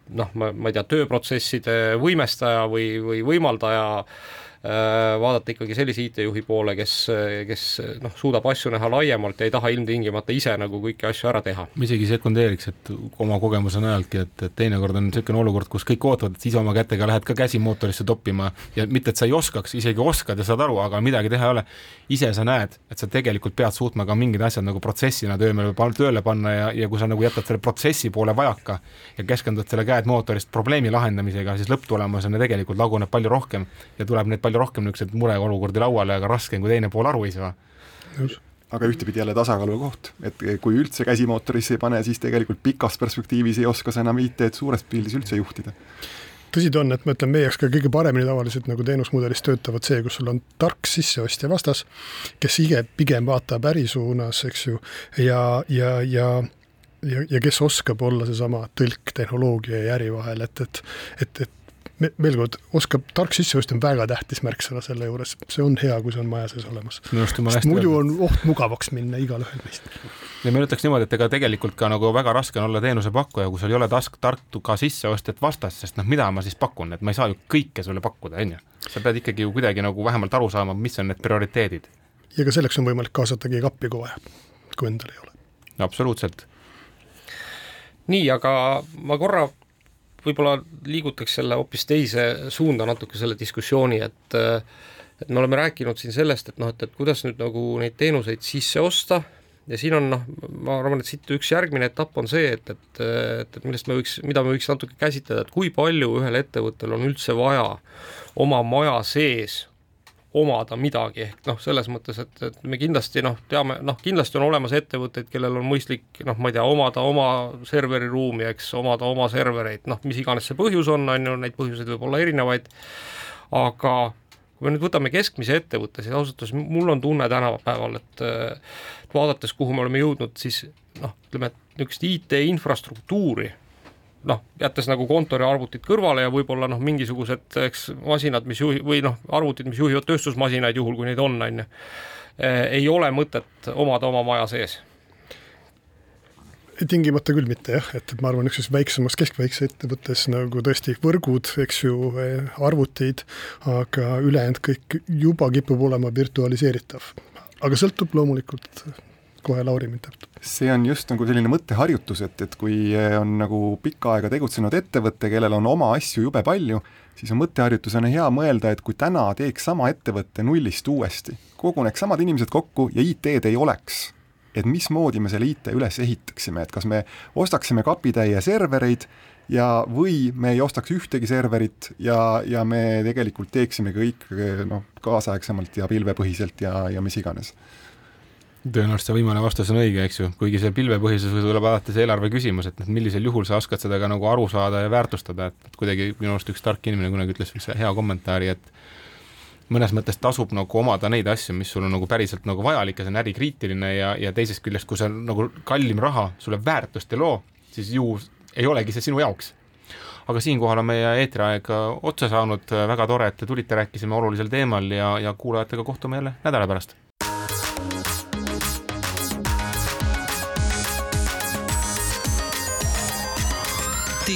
noh, ma, ma ei tea, tööprotsesside võimestaja või, või võimaldaja Äh, vaadata ikkagi sellise IT-juhi poole, kes, kes noh, suudab asju näha laiemalt ja ei taha ilmtingimata ise nagu kõiki asju ära teha.
ma isegi sekundeeriks, et oma kogemuse najaltki, et, et teinekord on niisugune olukord, kus kõik ootavad, et sa ise oma kätega lähed ka käsi mootorisse toppima ja mitte, et sa ei oskaks, isegi oskad ja saad aru, aga midagi teha ei ole. ise sa näed, et sa tegelikult pead suutma ka mingid asjad nagu protsessina tööle, tööle panna ja, ja kui sa nagu jätad selle protsessi poole vajaka ja keskendud selle käed mootorist probleemi lahendamisega, siis lõpptulemusena tegelikult laguneb palju rohkem ja tuleb neid palju palju rohkem niisuguseid mureolukordi lauale, aga raskem, kui teine pool aru ei saa.
aga ühtepidi jälle tasakaalu koht, et kui üldse käsi mootorisse ei pane, siis tegelikult pikas perspektiivis ei oska sa enam IT-d suures pildis üldse juhtida
tõsi ta on, et ma ütlen, meie jaoks ka kõige paremini tavaliselt nagu teenusmudelis töötavad see, kus sul on tark sisseostja vastas, kes ise pigem vaatab äri suunas, eks ju, ja, ja, ja ja, ja kes oskab olla seesama tõlk tehnoloogia ja äri vahel, et, et, et, et veel kord, oskab, tark sisseostja on väga tähtis märksõna selle juures, see on hea, kui see on maja sees olemas. muidu on oht mugavaks minna igalühel meist.
ja ma ütleks niimoodi, et ega tegelikult ka nagu väga raske on olla teenusepakkuja, kui sul ei ole task, tark ka sisseostjat vastas, sest noh, mida ma siis pakun, et ma ei saa ju kõike sulle pakkuda, on ju. sa pead ikkagi ju kuidagi nagu vähemalt aru saama, mis on need prioriteedid.
ja ka selleks on võimalik kaasata keegi appi, kui vaja, kui endal ei ole.
absoluutselt
nii, aga ma korra võib-olla liigutaks selle hoopis teise suunda natuke selle diskussiooni, et et me oleme rääkinud siin sellest, et noh, et, et kuidas nüüd nagu neid teenuseid sisse osta. Ja siin on noh, ma arvan, et siit üks järgmine etapp on see, et, et, et, et millest me võiks, mida me võiks natuke käsitleda, et kui palju ühel ettevõttel on üldse vaja oma maja sees omada midagi, ehk noh, selles mõttes, et, et me kindlasti noh, teame, noh, kindlasti on olemas ettevõtteid, kellel on mõistlik noh, ma ei tea, omada oma serveriruumi, eks, omada oma servereid, noh, mis iganes see põhjus on, on ju, neid põhjuseid võib olla erinevaid, aga kui me nüüd võtame keskmise ettevõtte, siis ausalt öeldes mul on tunne tänapäeval, et vaadates, kuhu me oleme jõudnud, siis noh, ütleme, et niisugust IT-infrastruktuuri noh, jättes nagu kontoriarvutid kõrvale ja võib-olla noh, mingisugused eks masinad, mis juhi- või noh, arvutid, mis juhivad tööstusmasinaid, juhul kui neid on, on ju, eh, ei ole mõtet omada oma maja sees
tingimata küll mitte jah, et ma arvan, niisuguses väiksemas, keskväikse ettevõttes nagu tõesti võrgud, eks ju, eh, arvutid, aga ülejäänud kõik juba kipub olema virtualiseeritav. aga sõltub loomulikult kohe Lauri mind täpsustab.
see on just nagu selline mõtteharjutus, et, et kui on nagu pikka aega tegutsenud ettevõte, kellel on oma asju jube palju, siis on mõtteharjutusena hea mõelda, et kui täna teeks sama ettevõtte nullist uuesti, koguneks samad inimesed kokku ja IT-d ei oleks, et mismoodi me selle IT üles ehitaksime, et kas me ostaksime kapitäie servereid ja, või me ei ostaks ühtegi serverit ja, ja me tegelikult teeksime kõik noh, kaasaegsemalt ja pilvepõhiselt ja, ja mis iganes
tõenäoliselt see viimane vastus on õige, eks ju, kuigi see pilvepõhisus tuleb alati see eelarve küsimus, et noh, millisel juhul sa oskad seda ka nagu aru saada ja väärtustada, et kuidagi minu arust üks tark inimene kunagi ütles üks hea kommentaari, et mõnes mõttes tasub nagu omada neid asju, mis sul on nagu päriselt nagu vajalik ja see on ärikriitiline ja, ja teisest küljest, kui see on nagu kallim raha sulle väärtust ei loo, siis ju ei olegi see sinu jaoks. Aga siinkohal on meie eetriaeg otsa saanud, väga tore, et te tulite, rääkisime olulisel teemal ja, ja kuulajatega kohtume jälle nädala pärast